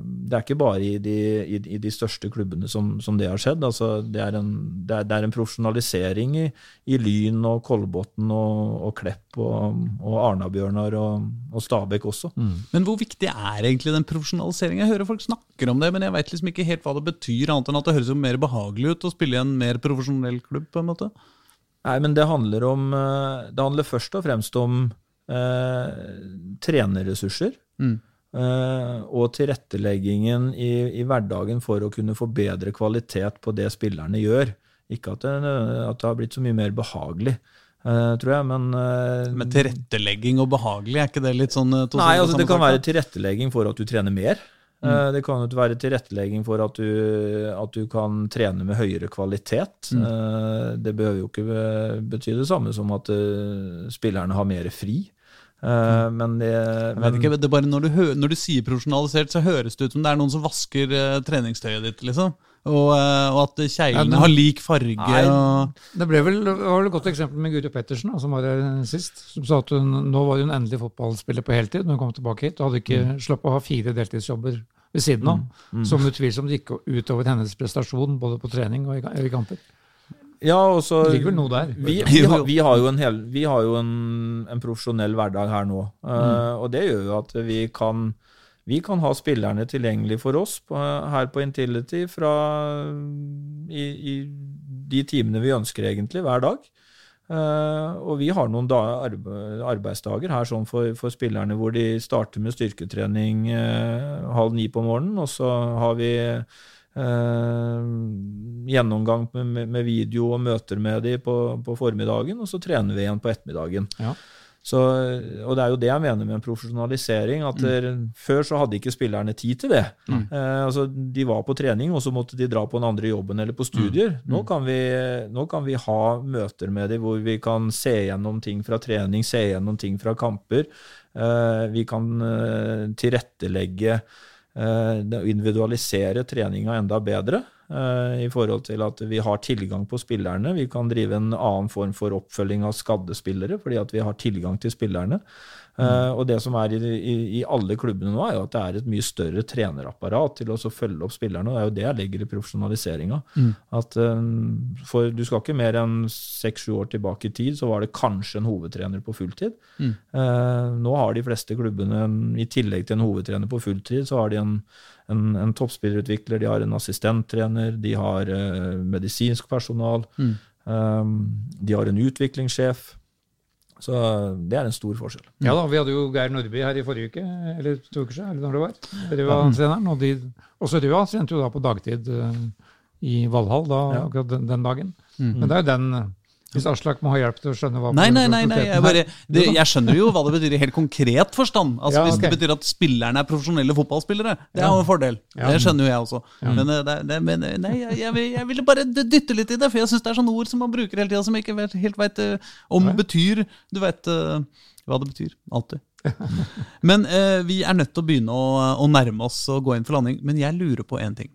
det er ikke bare i de, i, i de største klubbene som, som det har skjedd. Altså, det, er en, det, er, det er en profesjonalisering i, Lyn og Kolbotn og, og Klepp og, og Arna-Bjørnar og, og Stabæk også. Men hvor viktig er egentlig den profesjonaliseringen? Jeg hører folk snakker om det, men jeg veit liksom ikke helt hva det betyr, annet enn at det høres jo mer behagelig ut å spille i en mer profesjonell klubb, på en måte. Nei, men det handler om eh, Det handler først og fremst om eh, trenerressurser. Mm. eh, og tilretteleggingen i, i hverdagen for å kunne få bedre kvalitet på det spillerne gjør. Ikke at det, at det har blitt så mye mer behagelig, Uh, tror jeg, men uh, Men tilrettelegging og behagelig, er ikke det litt sånn to Nei, altså det kan være tilrettelegging for at du trener mer. Eh, Det kan jo være tilrettelegging for at du, at du kan trene med høyere kvalitet. Mm. Det behøver jo ikke bety det samme som at eh, spillerne har mer fri. Mm. Men det men, ikke, det er bare når du, når du sier profesjonalisert, så høres det ut som det er noen som vasker eh, treningstøyet ditt, liksom. Og, eh, og at kjeglene Ja, har lik farge. Nei. og... Det ble vel, var vel et godt eksempel med Guri Pettersen, som var her sist. Som sa at hun, nå var hun endelig fotballspiller på heltid når hun kom tilbake hit. Og hadde ikke Mm. slapp å ha fire deltidsjobber ved siden av. Som utvilsomt gikk utover hennes prestasjon både på trening og i, i kamper. Ja, og så Det ligger vel noe der. Vi, [LAUGHS] vi, har, vi har jo en, hel, vi har jo en, en profesjonell hverdag her nå. Uh, Og det gjør jo at vi kan, vi kan ha spillerne tilgjengelig for oss på, her på Intility fra i, i de timene vi ønsker egentlig, hver dag. Uh, og vi har noen da, arbeidsdager her sånn for, for spillerne hvor de starter med styrketrening uh, halv ni på morgenen, og så har vi uh, gjennomgang med, med, video og møter med de på, på formiddagen, og så trener vi igjen på ettermiddagen. Ja. Så, og det er jo det jeg mener med en profesjonalisering. at der, Før så hadde ikke spillerne tid til det. Eh, altså, de var på trening, og så måtte de dra på den andre jobben eller på studier. Nå, kan vi, nå kan vi ha møter med dem hvor vi kan se gjennom ting fra trening, se gjennom ting fra kamper. Eh, vi kan eh, tilrettelegge eh, individualisere treninga enda bedre. Eh, I forhold til at vi har tilgang på spillerne. Vi kan drive en annen form for oppfølging av skadde spillere, fordi at vi har tilgang til spillerne. Eh, og det som er i, i, i alle klubbene nå, er jo at det er et mye større trenerapparat til å følge opp spillerne. og Det er jo det jeg legger i profesjonaliseringa. At eh, for Du skal ikke mer enn seks-sju år tilbake i tid, så var det kanskje en hovedtrener på fulltid. Eh, nå har de fleste klubbene, en- i tillegg til en hovedtrener på fulltid, så har de en, en, en toppspillerutvikler, de har en assistenttrener, de har uh, medisinsk personal, eh, de har en utviklingssjef. Så det er en stor forskjell. Ja da, vi hadde jo Geir Nordby her i forrige uke, eller to uker siden, eller når det var. Røa-treneren. Og de, også Røa trente jo da på dagtid eh, i Valhall da, akkurat den, den dagen. Men det er jo den Hvis Aslak må ha hjelp til å skjønne hva Nei, nei, nei, nei jeg, bare, det, jeg skjønner jo hva det betyr i helt konkret forstand. Altså Ja, Hvis det betyr at spillerne er profesjonelle fotballspillere, det er jo en fordel. Ja. Det skjønner jo jeg også. Men, eh, det, det, men eh, nei, jeg, jeg, vil- jeg ville bare dytte litt i det, for jeg syns det er sånne ord som man bruker hele tida som jeg ikke helt veit om Nei. betyr Du veit hva det betyr. Alltid. Men eh, vi er nødt til å begynne å, å nærme oss og gå inn for landing. Men jeg lurer på én ting.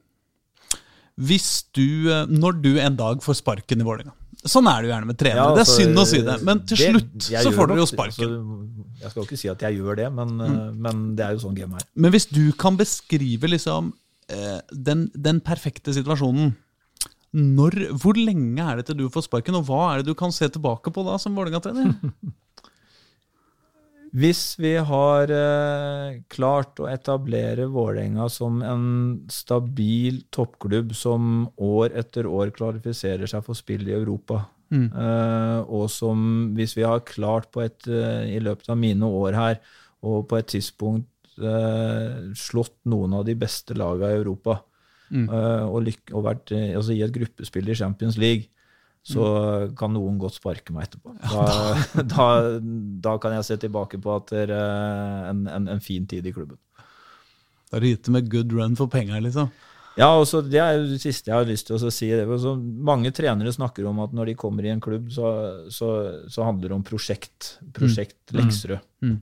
Hvis du, eh, når du en dag får sparken i Vålerenga Sånn er det jo gjerne med trenere. Ja, det er altså, synd å si det, men til det- slutt så får dere jo sparken. altså, jeg skal jo ikke si at jeg gjør det, men, mm. men det er jo sånn game er. Men hvis du kan beskrive liksom eh, den, den perfekte situasjonen når, Hvor lenge er det til du får sparken, og hva er det du kan se tilbake på da som Vålerenga-trener? [LAUGHS] Hvis vi har eh, klart å etablere Vålerenga som en stabil toppklubb som år etter år kvalifiserer seg for spill i Europa, Mm. eh, og som hvis vi har klart på et, eh, i løpet av mine år her, og på et tidspunkt eh, slått noen av de beste lagene i Europa, Mm. eh, og, og vært eh, altså, i et gruppespill i Champions League, så kan noen godt sparke meg etterpå. Da, [LAUGHS] da, da kan jeg se tilbake på at det er en, en, en fin tid i klubben. Da er du gitt med good run for penga, liksom. Ja, også Det er jo det siste jeg har lyst til å si. Det. Altså, mange trenere snakker om at når de kommer i en klubb, så, så, så handler det om prosjekt. Prosjekt Leksrød. Mm.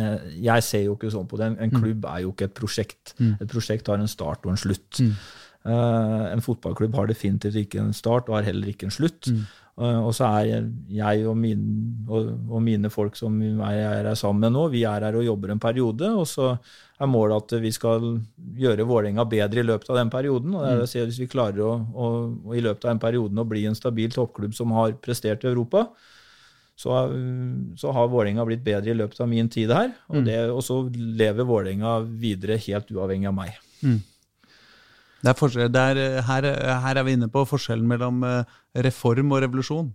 Eh, Jeg ser jo ikke sånn på det. En- En klubb er jo ikke et prosjekt. Mm. Et prosjekt har en start og en slutt. Mm. Eh, En fotballklubb har definitivt ikke en start og har heller ikke en slutt. Mm. Eh, Og så er jeg- og mine, og, og mine folk som jeg er her sammen med nå, vi er her og jobber en periode. Og så er målet at vi skal gjøre Vålerenga bedre i løpet av den perioden. og det er å se Hvis vi klarer å, å, å i løpet av den perioden å bli en stabil toppklubb som har prestert i Europa, så, så har Vålerenga blitt bedre i løpet av min tid her. Og, det, og så lever Vålerenga videre helt uavhengig av meg. Det er eh, her, her er vi inne på forskjellen mellom eh, reform og revolusjon.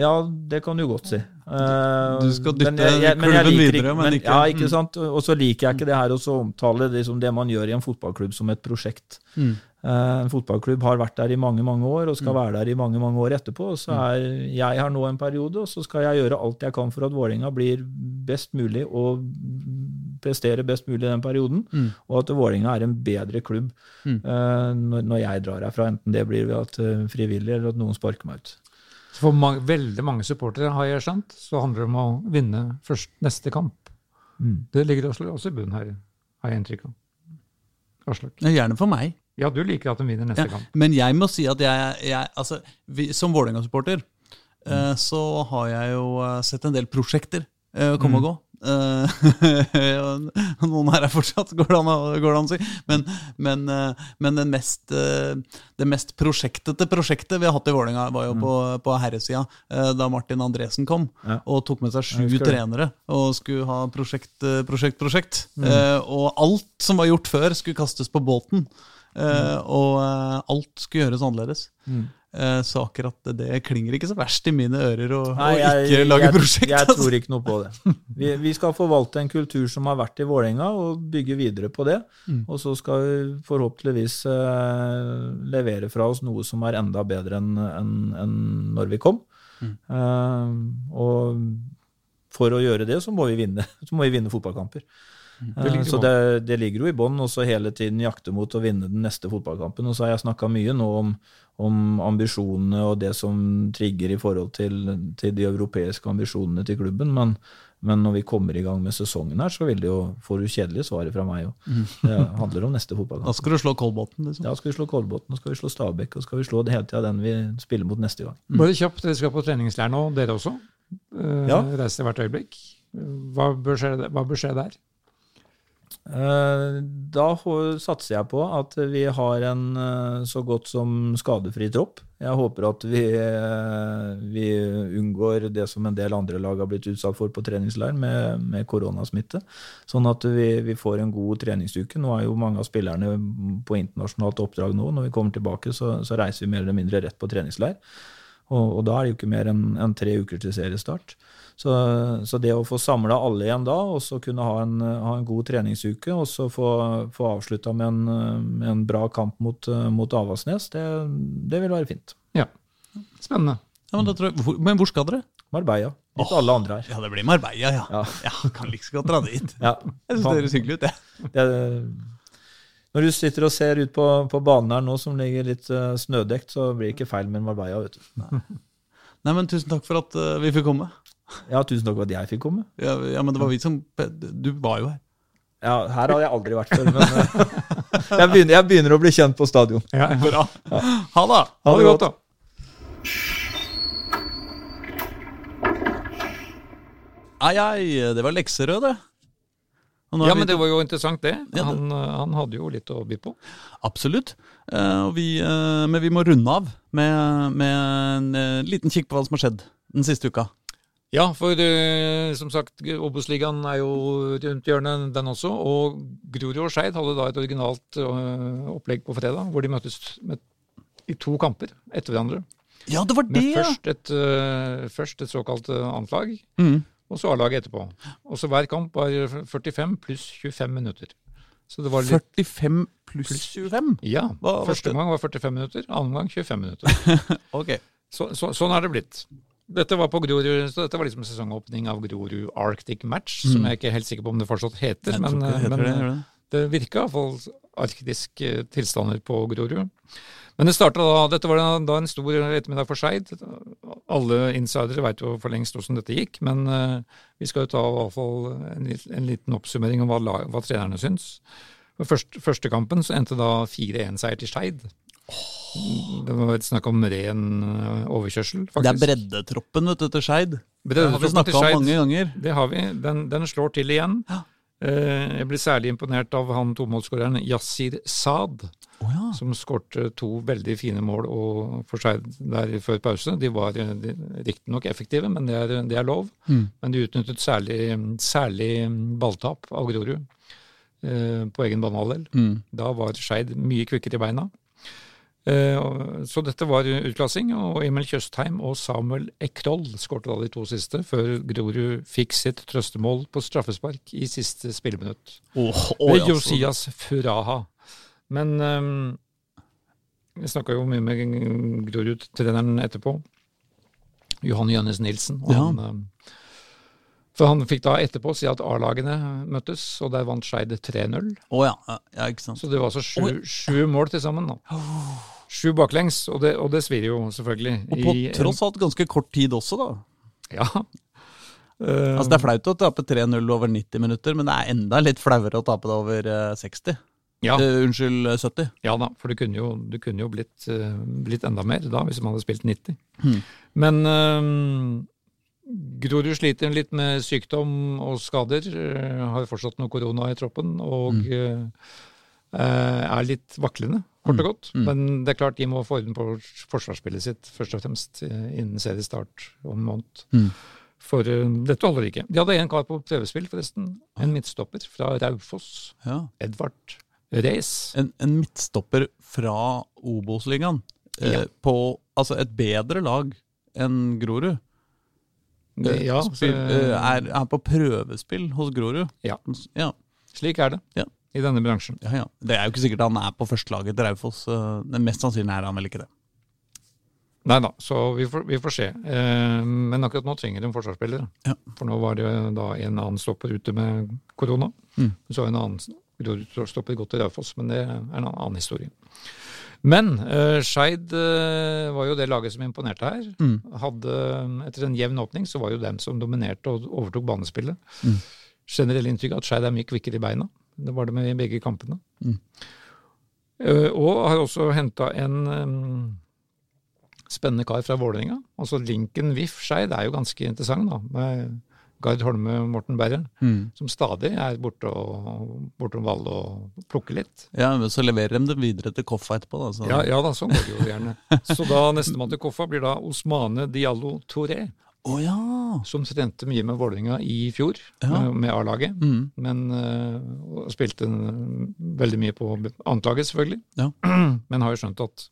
Ja, det kan du godt si. Eh, Du skal dytte men jeg- jeg- men jeg klubben liker videre, men ikke- Ja, ikke Mm. sant? Og så liker jeg ikke det her å omtale liksom det man gjør i en fotballklubb som et prosjekt. Mm. Eh, En fotballklubb har vært der i mange mange år og skal være der i mange mange år etterpå. og Så er jeg her nå en periode, og så skal jeg gjøre alt jeg kan for at Vålerenga blir best mulig og presterer best mulig i den perioden. Mm. Og at Vålerenga er en bedre klubb Mm. eh, når, jeg drar herfra. Enten det blir ved at eh, frivillig eller at noen sparker meg ut. For mange, veldig mange supportere, har jeg skjønt, så handler det om å vinne først neste kamp. Mm. Det ligger også, også i bunnen her, har jeg inntrykk av. Aslak. Gjerne for meg. Ja, du liker at de vinner neste Ja, kamp. men jeg må si at jeg, jeg altså, vi, som Vålerenga-supporter eh, så har jeg jo eh, sett en del prosjekter eh, komme og gå. Eh, [LAUGHS] noen her er fortsatt, går det an å, går det an å si. Men, men, eh, men det, mest, eh, det mest prosjektete prosjektet vi har hatt i Vålerenga, var jo på, på herresida, da Martin Andresen kom Ja. og tok med seg sju trenere og skulle ha prosjekt, prosjekt, prosjekt. Mm. og alt som var gjort før, skulle kastes på båten. Eh, Og alt skulle gjøres annerledes. Mm. Eh, så akkurat det klinger ikke så verst i mine ører å, Nei, å ikke lage jeg, prosjekt. Jeg altså. tror ikke noe på det. Vi, vi skal forvalte en kultur som har vært i Vålerenga, og bygge videre på det. Mm. Og så skal vi forhåpentligvis eh, levere fra oss noe som er enda bedre enn en, en når vi kom. Mm. Eh, og for å gjøre det, så må vi vinne, [LAUGHS] så må vi vinne fotballkamper. Mm. Det Eh, så det, det ligger jo i bånn, og så hele tiden jakte mot å vinne den neste fotballkampen. Og så har jeg snakka mye nå om, om ambisjonene og det som trigger i forhold til, til de europeiske ambisjonene til klubben. Men, men når vi kommer i gang med sesongen her, så vil det jo få du kjedelige svaret fra meg òg. Det handler om neste fotballkamp. Da skal du slå Kolbotn, liksom. Ja, skal vi slå Kolbotn, skal vi slå Stabæk, og skal vi slå det hele tida den vi spiller mot neste gang. Bare kjapt, dere skal på treningsleir nå, dere også. Eh, Ja. Reiser hvert øyeblikk. Hva bør skje, hva bør skje der? Eh, Da satser jeg på at vi har en eh, så godt som skadefri tropp. Jeg håper at vi, eh, vi unngår det som en del andre lag har blitt utsatt for på treningsleir, med, med koronasmitte. Sånn at vi, vi får en god treningsuke. Nå er jo mange av spillerne på internasjonalt oppdrag nå. Når vi kommer tilbake, så, så reiser vi mer eller mindre rett på treningsleir. Og, og da er det jo ikke mer enn enn tre uker til seriestart. Så, så det å få samla alle igjen da, og så kunne ha en, ha en god treningsuke, og så få, få avslutta med, en, med en bra kamp mot, mot Avaldsnes, det, det vil være fint. Ja. Spennende. Ja, men, da tror jeg, hvor, men hvor skal dere? Marbella. Litt Åh. alle andre her. Ja, det blir Marbella, ja. Ja. ja kan like liksom godt dra dit. [LAUGHS] Ja. Jeg syns det høres hyggelig ut, jeg. Det, når du sitter og ser ut på, på banen her nå som ligger litt uh, snødekt, så blir det ikke feil med en Marbella, vet du. Nei, men Tusen takk for at uh, vi fikk komme. Ja, tusen takk for at jeg fikk komme. Ja, ja, men det var vi som Du var jo her. Ja, her har jeg aldri vært før, men eh, [LAUGHS] jeg, begynner, jeg begynner å bli kjent på stadion. Ja. Bra. Ha det! Ha det godt, da. Ai, ai, det var lekserød, det. Ja, vi men det var jo interessant, det. Ja, det- Han, eh, han hadde jo litt å by på. Absolutt. Eh, vi, men vi må runde av med, med en liten kikk på hva som har skjedd den siste uka. Ja, for uh, som sagt, Obos-ligaen er jo rundt hjørnet, den også. Og Grorud og Skeid hadde da et originalt uh, opplegg på fredag, hvor de møttes med, i to kamper etter hverandre. Ja, det var det! Med først et, uh, først et såkalt annetlag, Mm. og så A-laget etterpå. Og så hver kamp var 45 pluss 25 minutter. Så det var litt 45 pluss 25? Ja. Hva- Første gang var 45 minutter, annen gang 25 minutter. [LAUGHS] Ok. Så, så, sånn er det blitt. Dette var på Grorud, så dette var liksom sesongåpning av Grorud Arctic Match, som jeg er ikke helt sikker på om det fortsatt heter. Men, det heter men det, gjør det? det virka iallfall arktiske tilstander på Grorud. Men det startet da, dette var da, en stor ettermiddag for Skeid. Alle insidere veit jo for lengst hvordan dette gikk, men eh, vi skal jo ta i hvert fall en, en liten oppsummering om hva, hva trenerne syns. Først, første kampen så endte da 4-1-seier til Skeid. Det var snakk om ren eh, overkjørsel, faktisk. Det er breddetroppen vet du, til Skeid. Det har vi snakka om mange ganger. Det har vi. Den, den slår til igjen. Ja. Eh, Jeg ble særlig imponert av han tomålsskåreren Yasir Saad, oh, ja. som skårte to veldig fine mål for seg der før pause. De var eh, riktignok effektive, men det er, det er lov. Mm. Men de utnyttet særlig, særlig balltap av Grorud eh, på egen banehalvdel. Mm. Da var Skeid mye kvikkere i beina. Eh, Så dette var utklassing, og Emil Tjøstheim og Samuel Ekroll skårte da de to siste, før Grorud fikk sitt trøstemål på straffespark i siste spilleminutt. Åh, Ved oi, altså. Josias Furaha. Men um, jeg snakka jo mye med Grorud-treneren etterpå. Johan Jønnes Nilsen. Og Ja. han, um, for han fikk da etterpå si at A-lagene møttes, og der vant Skeid 3-0. Oh, ja. ja. Ikke sant. Så det var altså sju, sju mål til sammen. da. Sju baklengs, og det, og det svir jo selvfølgelig. Og på i tross alt ganske kort tid også, da. Ja. Uh, [LAUGHS] Altså Det er flaut å tape 3-0 over 90 minutter, men det er enda litt flauere å tape det over eh, 60. ja, Uh, unnskyld, eh, 70. ja da, for det kunne jo, det kunne jo blitt, uh, blitt enda mer da, hvis man hadde spilt 90. Hmm. Men uh, Grorud sliter litt med sykdom og skader. eh, har fortsatt noe korona i troppen og eh, eh, er litt vaklende, kort og godt. Mm. Men det er klart de må få orden på forsvarsspillet sitt først og fremst innen seriestart om en måned. Mm. For dette holder ikke. De hadde en kar på prøvespill, forresten. En midtstopper fra Raufoss. Ja. Edvard Reis. En, en midtstopper fra Obos-ligaen eh, på altså et bedre lag enn Grorud. Eh, Ja, Spil, eh, er, er på prøvespill hos Grorud. Ja. Ja, Slik er det Ja. i denne bransjen. ja, ja. Det er jo ikke sikkert han er på førstelaget til Raufoss. men Mest sannsynlig er han vel ikke det. Nei da, så vi får, vi får se. Eh, men akkurat nå trenger de forsvarsspillere. Ja. For nå var det da en annen stopper ute med korona. Mm. Så en annen stopper gått til Raufoss, men det er en annen historie. Men uh, Skeid uh, var jo det laget som imponerte her. Mm. Hadde, etter en jevn åpning så var jo dem som dominerte og overtok banespillet. Mm. Generell inntrykk at Skeid er mye kvikkere i beina. Det var det med begge kampene. Mm. Uh, og har også henta en um, spennende kar fra Vålerenga. Altså Lincoln Wiff Skeid er jo ganske interessant, da. Med Gard Holme og Morten Berre, Mm. som stadig er borte og bortom Valle og plukker litt. Ja, men Så leverer de det videre til Koffa etterpå. Da, så. Ja, ja da, sånn går det jo gjerne. [LAUGHS] Så da nestemann til Koffa blir da Osmane Diallo Touré, Oh, ja! som trente mye med Vålerenga i fjor, Ja. med, A-laget. Mm. Men øh, og spilte veldig mye på annetlaget, selvfølgelig. Ja. [CLEARS THROAT] Men har jo skjønt at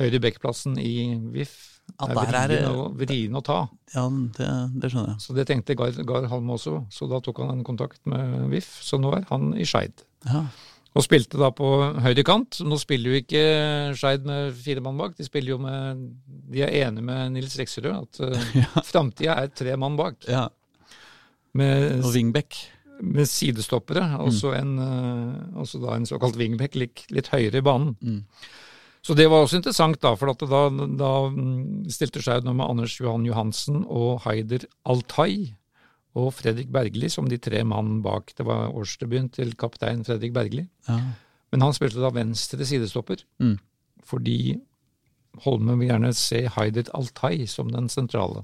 høyre bekkplassen i VIF At er der er vrien å, ta. Ja, det, det skjønner jeg. Så det tenkte Gard, Gard Halm også, så da tok han en kontakt med VIF. Så nå er han i Skeid. Ja. Og spilte da på høyre kant. Nå spiller jo ikke Skeid med fire mann bak, de spiller jo med De er enige med Nils Reksrød at [LAUGHS] uh, framtida er tre mann bak. ja. Med, Og wingback. med sidestoppere, altså, en, eh, da en såkalt wingback litt, litt høyere i banen. Mm. Så det var også interessant, da, for at da, da mm, stilte Skeid nå med Anders Johan Johansen og Haider Altai og Fredrik Bergli som de tre mann bak. Det var årsdebuten til kaptein Fredrik Bergli. Ja. Men han spilte da venstre sidestopper, Mm. fordi Holme vil gjerne se Haider Altai som den sentrale.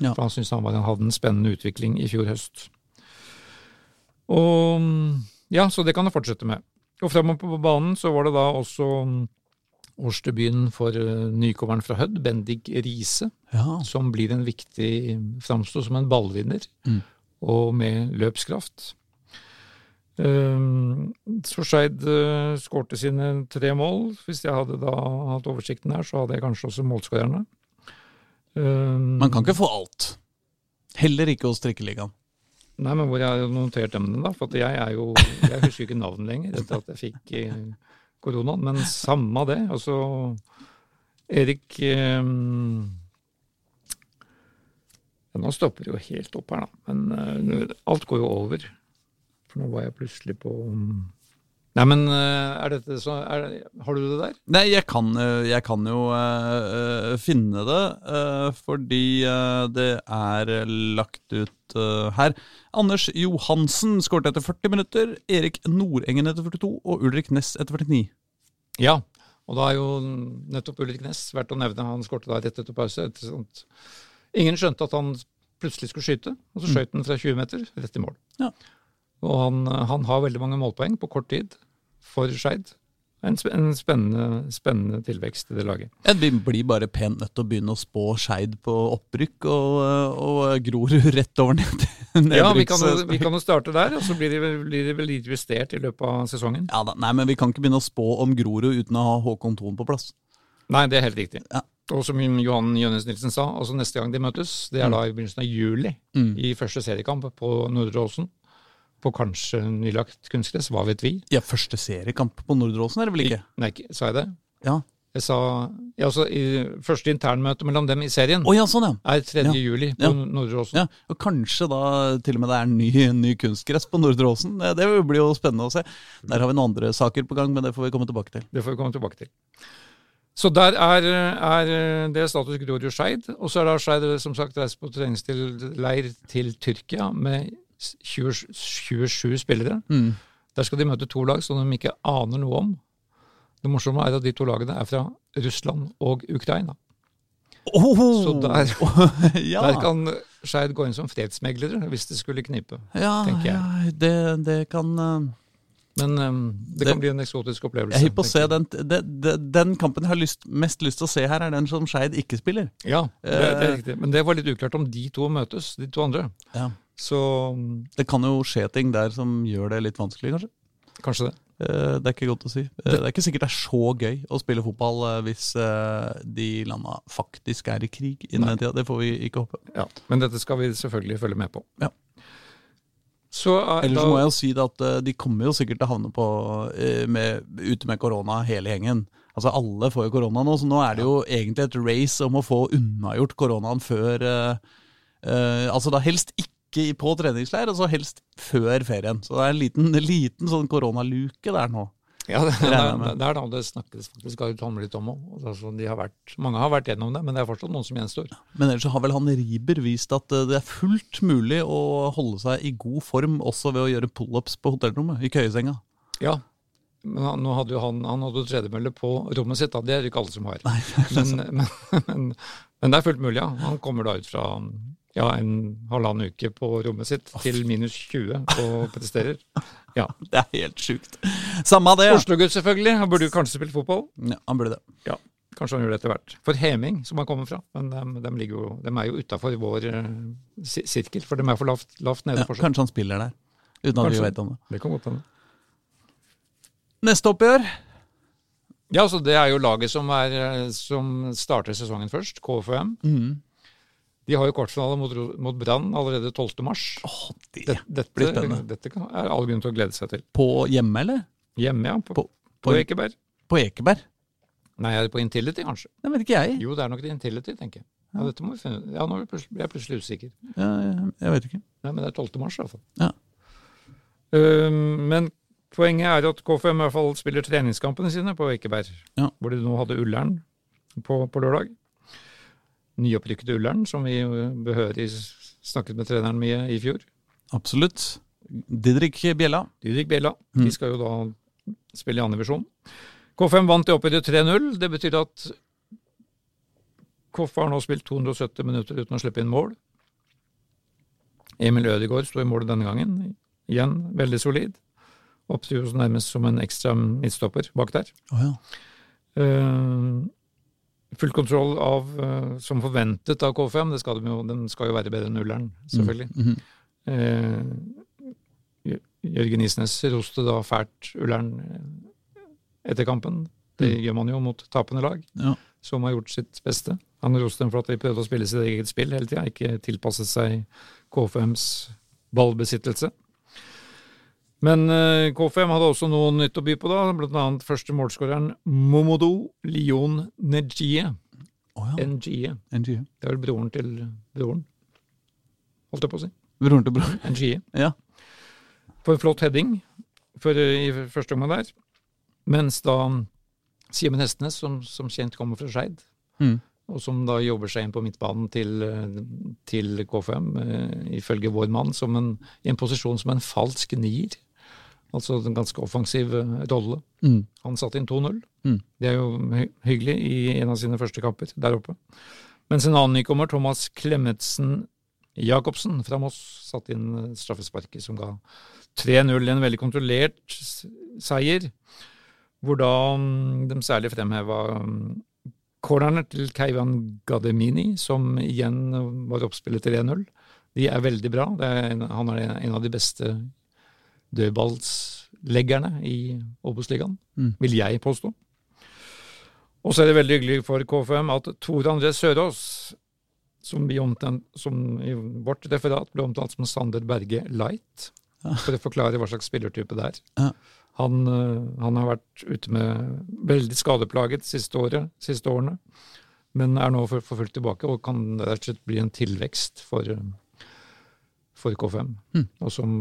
Ja. For han syntes han var, hadde en spennende utvikling i fjor høst. Og ja, så det kan det fortsette med. Og framover på banen så var det da også mm, årsdebuten for eh, nykommeren fra Hødd, Bendik Riise, Ja. som blir en viktig Framstår som en ballvinner, Mm. og med løpskraft. Um, så Skeid uh, skårte sine tre mål. Hvis jeg hadde da hatt oversikten her, så hadde jeg kanskje også målskårerne. Um, Man kan ikke få alt. Heller ikke hos Trikkeligaen. Nei, men hvor jeg har notert emnene, da? For jeg er jo Jeg husker ikke navn lenger etter at jeg fikk eh, koronaen. Men samme det. Altså Erik eh, ja, Nå stopper det jo helt opp her, da. Men eh, alt går jo over. For nå var jeg plutselig på Nei, men eh, er dette så er, Har du det der? Nei, jeg kan, eh, jeg kan jo eh, finne det, Uh, fordi uh, det er lagt ut her. Anders Johansen skåret etter 40 minutter, Erik Nordengen etter 42 og Ulrik Næss etter 49. Ja. Og da er jo nettopp Ulrik Næss verdt å nevne. Han skårte da rett etter pause. Etter sånt. Ingen skjønte at han plutselig skulle skyte, og så skjøt han fra 20 meter rett i mål. Ja. Og han, han har veldig mange målpoeng på kort tid for Skeid. En, en spennende, spennende tilvekst i det laget. Ja, Vi blir bare pent nødt til å begynne å spå Skeid på opprykk, og, og Grorud rett over ned Ja, vi kan, vi kan jo starte der, og så blir de, vel- blir det vel litt justert i løpet av sesongen. Ja, da, nei, men vi kan ikke begynne å spå om Grorud uten å ha Håkon Thon på plass. Nei, det er helt riktig. Ja. Og som Johan Jønnes Nilsen sa, altså neste gang de møtes, det er da i begynnelsen av juli, Mm. i første seriekamp på Nordre Åsen. På kanskje nylagt kunstgress, hva vet vi? Ja, første seriekamp på Nordre Åsen er det vel ikke? Nei, ikke- sa jeg det? Ja. Jeg sa ja, altså, i, Første internmøte mellom dem i serien oh, ja, sånn ja. er 3. Ja. juli på Ja. Nordre Åsen. ja. Og kanskje da til og med det er ny, ny kunstgress på Nordre Åsen. Det, det blir jo spennende å se. Der har vi noen andre saker på gang, men det får vi komme tilbake til. Det får vi komme tilbake til. Så der er, er det status Grorud Skeid. Og så er da Skeid som sagt reist på treningsleir til Tyrkia med 20, 27 spillere. Mm. Der skal de møte to lag som de ikke aner noe om. Det morsomme er at de to lagene er fra Russland og Ukraina. Oh, Så der- [LAUGHS] ja. Der kan Skeid gå inn som fredsmeglere hvis det skulle knipe. ja, tenker jeg. ja, det, det kan eh, Men um, det, Det- kan bli en eksotisk opplevelse. Jeg er på å se den, den, den, kampen jeg har lyst, mest lyst til å se her, er den som Skeid ikke spiller. Ja, det, det er Eh. riktig. Men det var litt uklart om de to møtes, de to andre. Ja. Så um, Det kan jo skje ting der som gjør det litt vanskelig, kanskje. kanskje det. Eh, Det er ikke godt å si. Eh, Det er ikke sikkert det er så gøy å spille fotball eh, hvis de landa faktisk er i krig innen den tida. Det får vi ikke håpe. Ja, Men dette skal vi selvfølgelig følge med på. Ja. Så er, Ellers da, må jeg jo si at de kommer jo sikkert til å havne på med, ute med korona, hele gjengen. Altså Alle får jo korona nå, så nå er det jo egentlig et race om å få unnagjort koronaen før Uh, Altså da helst ikke i- på treningsleir, og så helst før ferien. Så det er en liten, [LAUGHS] liten sånn koronaluke der nå. ja, det, er, det er da det snakkes faktisk litt om òg. Altså, mange har vært gjennom det, men det er fortsatt noen som gjenstår. Men ellers så har vel han Riber vist at eh, det er fullt mulig å holde seg i god form også ved å gjøre pullups på hotellrommet, i køyesenga. Ja, men han, hadde han, han hadde jo tredemølle på rommet sitt, da. det er det ikke alle som har. Nei, Men, [LAUGHS] men, men, men det er fullt mulig, ja. Han kommer da ut fra ja, en halvannen uke på rommet sitt til minus 20 og presterer. [LAUGHS] Ja. det er helt sjukt. Samme av det. ja. Oslo-gutt, selvfølgelig. Han burde jo kanskje spilt fotball. Ja, han burde det. Ja, kanskje han gjør det etter hvert. For Heming, som han kommer fra, men de, ligger jo, de er jo utafor vår eh, sirkel, for de er for lavt, lavt nede Ja, kanskje han spiller der, uten at Kanskje. vi vet om det. Det kan godt hende. Neste oppgjør. Ja, altså det er jo laget som, er, eh, som starter sesongen først, KFUM. De har jo kvartfinale mot, mot Brann allerede 12. mars. Det dette, dette, blir spennende. dette kan, er all grunn til å glede seg til. På hjemme, eller? Hjemme, ja. På, På- på, Ekeberg. På Ekeberg? Nei, er det på Intility, kanskje? Det vet ikke jeg. Jo, det er nok Intility, tenker jeg. Ja, dette må vi finne ut. Ja, nå blir jeg plutselig usikker. Ja, jeg vet ikke. Nei, men det er 12. mars, i hvert fall. Ja. Um, men poenget er at KFM i hvert fall spiller treningskampene sine på Ekeberg. Ja. Hvor de nå hadde Ullern på, på lørdag. Nyopprykkede Ullern, som vi behørig snakket med treneren mye i fjor. Absolutt. Didrik Bjella. Didrik Bjella. Mm. De skal jo da spille i andredivisjon. KFM vant i oppgjøret 3-0. Det betyr at KF har nå spilt 270 minutter uten å slippe inn mål. Emil Ødegaard sto i mål denne gangen. Igjen veldig solid. Jo nærmest som en ekstra midtstopper bak der. Oh, ja. Eh, full kontroll av, eh, som forventet av K5. Det skal de jo, den skal jo være bedre enn nulleren, selvfølgelig. Mhm. Eh, Jør- Jørgen Isnes roste da fælt Ullern eh, etter kampen. Det gjør man jo mot tapende lag, Ja. som har gjort sitt beste. Han roste dem for at de prøvde å spille sitt eget spill hele tida, ikke tilpasset seg K5s ballbesittelse. Men KFM K5 hadde også noe nytt å by på, da, blant annet første målskåreren Momodo Lion Nejie. Oh, ja. NGE. Det er vel broren til broren, holdt jeg på å si. Broren til broren? NGE. Ja. på en flott heading for, i første omgang der. Mens da Simen Hestenes, som, som kjent kommer fra Skeid, Mm. og som da jobber seg inn på midtbanen til, eh, til K5, eh, ifølge vår mann, som en, i en posisjon som en falsk nier. Altså en ganske offensiv eh, rolle. Mm. Han satte inn 2-0. Mm. Det er jo hyggelig i en av sine første kamper der oppe. Mens en annen nykommer, Thomas Klemetsen Jacobsen fra Moss, satte inn eh, straffesparket som ga 3-0 i en veldig kontrollert seier, hvor da mm, de særlig fremheva mm, cornerne til Keivan Gademini, som igjen eh, var oppspillet til 1-0. De er veldig bra. Det er en, han er en av de beste dødballsleggerne i Obos-ligaen, Mm. vil jeg påstå. Og så er det veldig hyggelig for KFM at Tor André Sørås, som, vi omtalt, som i vårt referat ble omtalt som Sander Berge Light, Ja. for å forklare hva slags spillertype det er. Ja. Han, øh, han har vært ute med veldig skadeplaget siste, året, siste årene, men er nå for, for fullt tilbake og kan rett og slett bli en tilvekst for, øh, for K5. Mm. Og som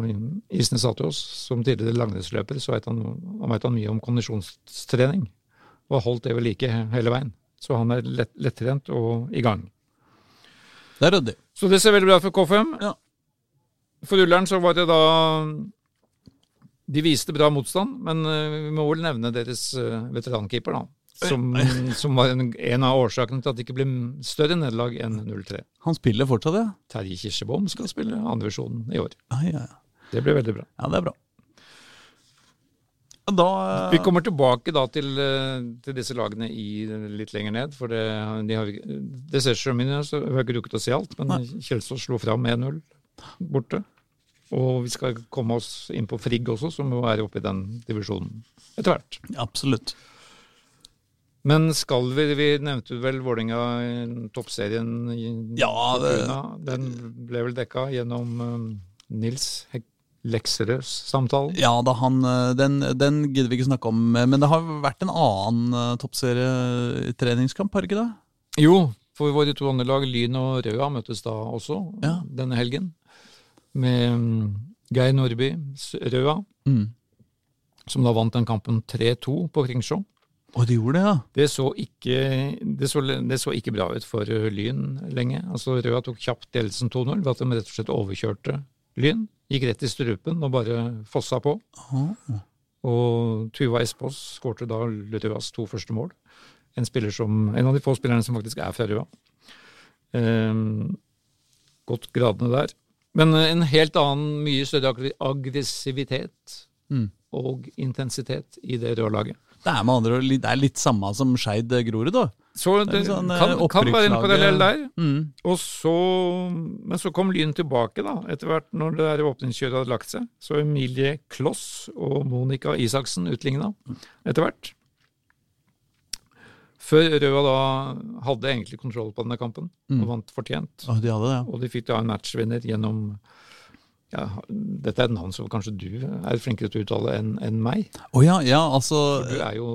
Isne sa til oss, som tidligere langrennsløper, så vet han, han, vet han mye om kondisjonstrening, og har holdt det ved like hele veien. Så han er lett, lettrent og i gang. Det er ryddig. Så det ser veldig bra ut for K5. Ja. For Ullern så var det da De viste bra motstand, men eh, vi må vel nevne deres eh, veterankeeper, da. Som, som var en, en av årsakene til at det ikke ble større nederlag enn 0-3. Han spiller fortsatt, ja? Terje Kirsebom skal spille andrevisjonen i år. Ah, ja, ja. Det blir veldig bra. ja det er bra. Da Vi kommer tilbake da til, eh, til disse lagene i, litt lenger ned. For det, de har, det ser så mye, så vi har ikke rukket å se alt. Men Kjelsås slo fram 1-0 borte. Og vi skal komme oss inn på Frigg også, som jo er oppe i den divisjonen etter hvert. Absolutt. Men skal vi Vi nevnte vel Vålerenga i toppserien. Ja, det- Den ble vel dekka gjennom eh, Nils Hek Lekserøds samtalen. Ja da, han, eh, den, den gidder vi ikke snakke om. eh, Men det har vært en annen eh, toppserietreningskamp, har det ikke det? Jo, for våre to andre lag, Lyn og Røa, møttes da også Ja. denne helgen. Med mm, Geir Nordby, Røa, Mm. som da vant den kampen 3-2 på Kringsjå. Og de gjorde det, ja? Det så, ikke, det, så, det så ikke bra ut for Lyn lenge. Altså Røa tok kjapt ledelsen 2-0 ved at de rett og slett overkjørte Lyn. Gikk rett i strupen og bare fossa på. Aha. Og Tuva Espås skårte da Røas to første mål. En, som, en av de få spillerne som faktisk er fra Røa. Um, godt gradene der. Men eh, en helt annen, mye større aggressivitet Mm. og intensitet i det Røa-laget. Det er med andre ord det er litt samme som Skeid Grorud, da. Så Det det sånn, eh, kan, kan være en parallell der. Mm. Og så, men så kom Lyn tilbake, da, etter hvert når det der åpningskjøret hadde lagt seg. Så Emilie Kloss og Monica Isaksen utligna etter hvert. Før Røa da hadde egentlig kontroll på denne kampen Mm. og vant fortjent. Og de hadde det, ja. Og de fikk da en matchvinner gjennom ja, Dette er et navn som kanskje du er flinkere til å uttale enn en meg. Oh ja, ja, altså For du er jo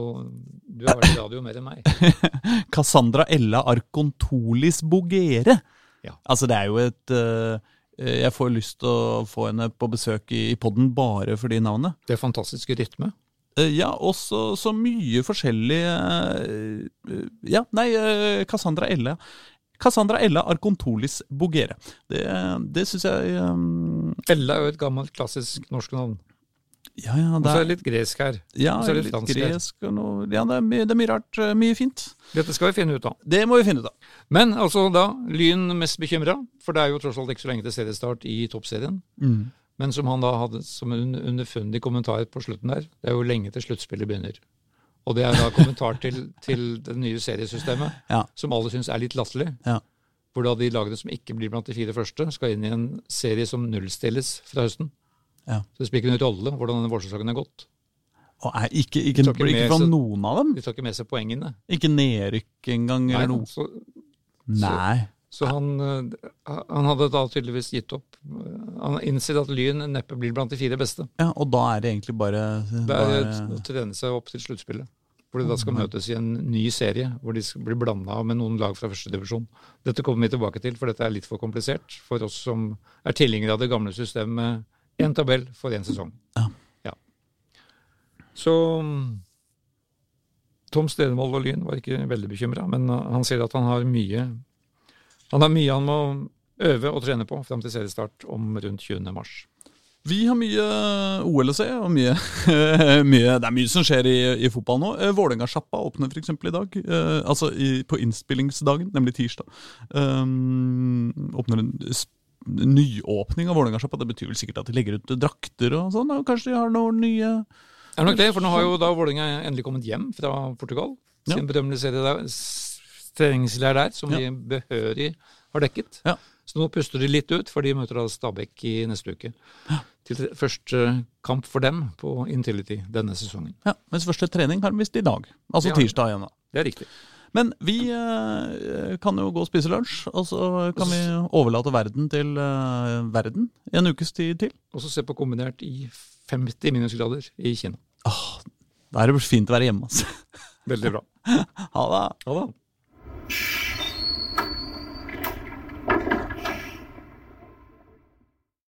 Du har vært i radio mer enn meg. [LAUGHS] Cassandra Ella Arcontolis Bogere. Ja. Altså, det er jo et uh, Jeg får lyst til å få henne på besøk i, i podden bare for de navnene. Det er fantastisk rytme. Eh, ja, også så mye forskjellig eh, Ja, nei, Cassandra Ella. Cassandra Ella Arcontolis Bogere. Det, det syns jeg eh, Ella er jo et gammelt, klassisk norsk navn. Ja, ja, Og så er er, det litt gresk her. ja, så er det litt her. gresk og noe Ja, det er, mye, det er mye rart. eh, Mye fint. Dette skal vi finne ut av. Det må vi finne ut av. Men altså da, Lyn mest bekymra, for det er jo tross alt ikke så lenge til seriestart i toppserien. Men som han da hadde som en underfundig kommentar på slutten der, det er jo lenge til sluttspillet begynner. Og det er da kommentar til, til det nye seriesystemet, Ja. som alle syns er litt latterlig. Ja. Hvor da de lagene som ikke blir blant de fire første, skal inn i en serie som nullstilles fra høsten. Ja. Så det spiller ikke noen rolle hvordan denne vårsesongen er gått. Og er ikke, ikke, ikke ikke, fra noen av dem? De tar ikke med seg poengene. Ikke nedrykk engang, Nei, eller noe? så, Nei. så han, eh, han hadde da tydeligvis gitt opp. Han innser at Lyn neppe blir blant de fire beste. Ja, og da er det egentlig bare, Det er bare å trene seg opp til sluttspillet. Hvor de da skal møtes i en ny serie, hvor de skal bli blanda med noen lag fra førstedivisjon. Dette kommer vi tilbake til, for dette er litt for komplisert for oss som er tilhengere av det gamle systemet med én tabell for én sesong. Ja. Ja. Så mm, Tom Stenevold og Lyn var ikke veldig bekymra, men uh, han sier at han har mye han har mye han må øve og trene på fram til seriestart om rundt 20. mars. Vi har mye OL å se, og mye, [LAUGHS] mye Det er mye som skjer i, i fotball nå. Eh, Vålerenga-sjappa åpner f.eks. i dag. Eh, altså i, på innspillingsdagen, nemlig tirsdag. Um, åpner en nyåpning av Vålerenga-sjappa. Det betyr vel sikkert at de legger ut drakter og sånn. og Kanskje de har noen nye Det er nok det, for nå har jo da Vålerenga endelig kommet hjem fra Portugal. Sin ja. serie der, der, som Ja. de behørig har dekket. Ja. Så nå puster de litt ut, for de møter da Stabæk i neste uke. Til første kamp for dem på Intility denne sesongen. Ja, Mens første trening har de visst i dag. Altså Ja. tirsdag igjen, da. Det er riktig. Men vi eh, kan jo gå og spise lunsj, og så kan vi overlate verden til eh, verden i en ukes tid til. Og så se på kombinert i 50 minusgrader i Kina. Åh, Da er det fint å være hjemme. Altså. Veldig bra. [LAUGHS] Ha det. Ha det.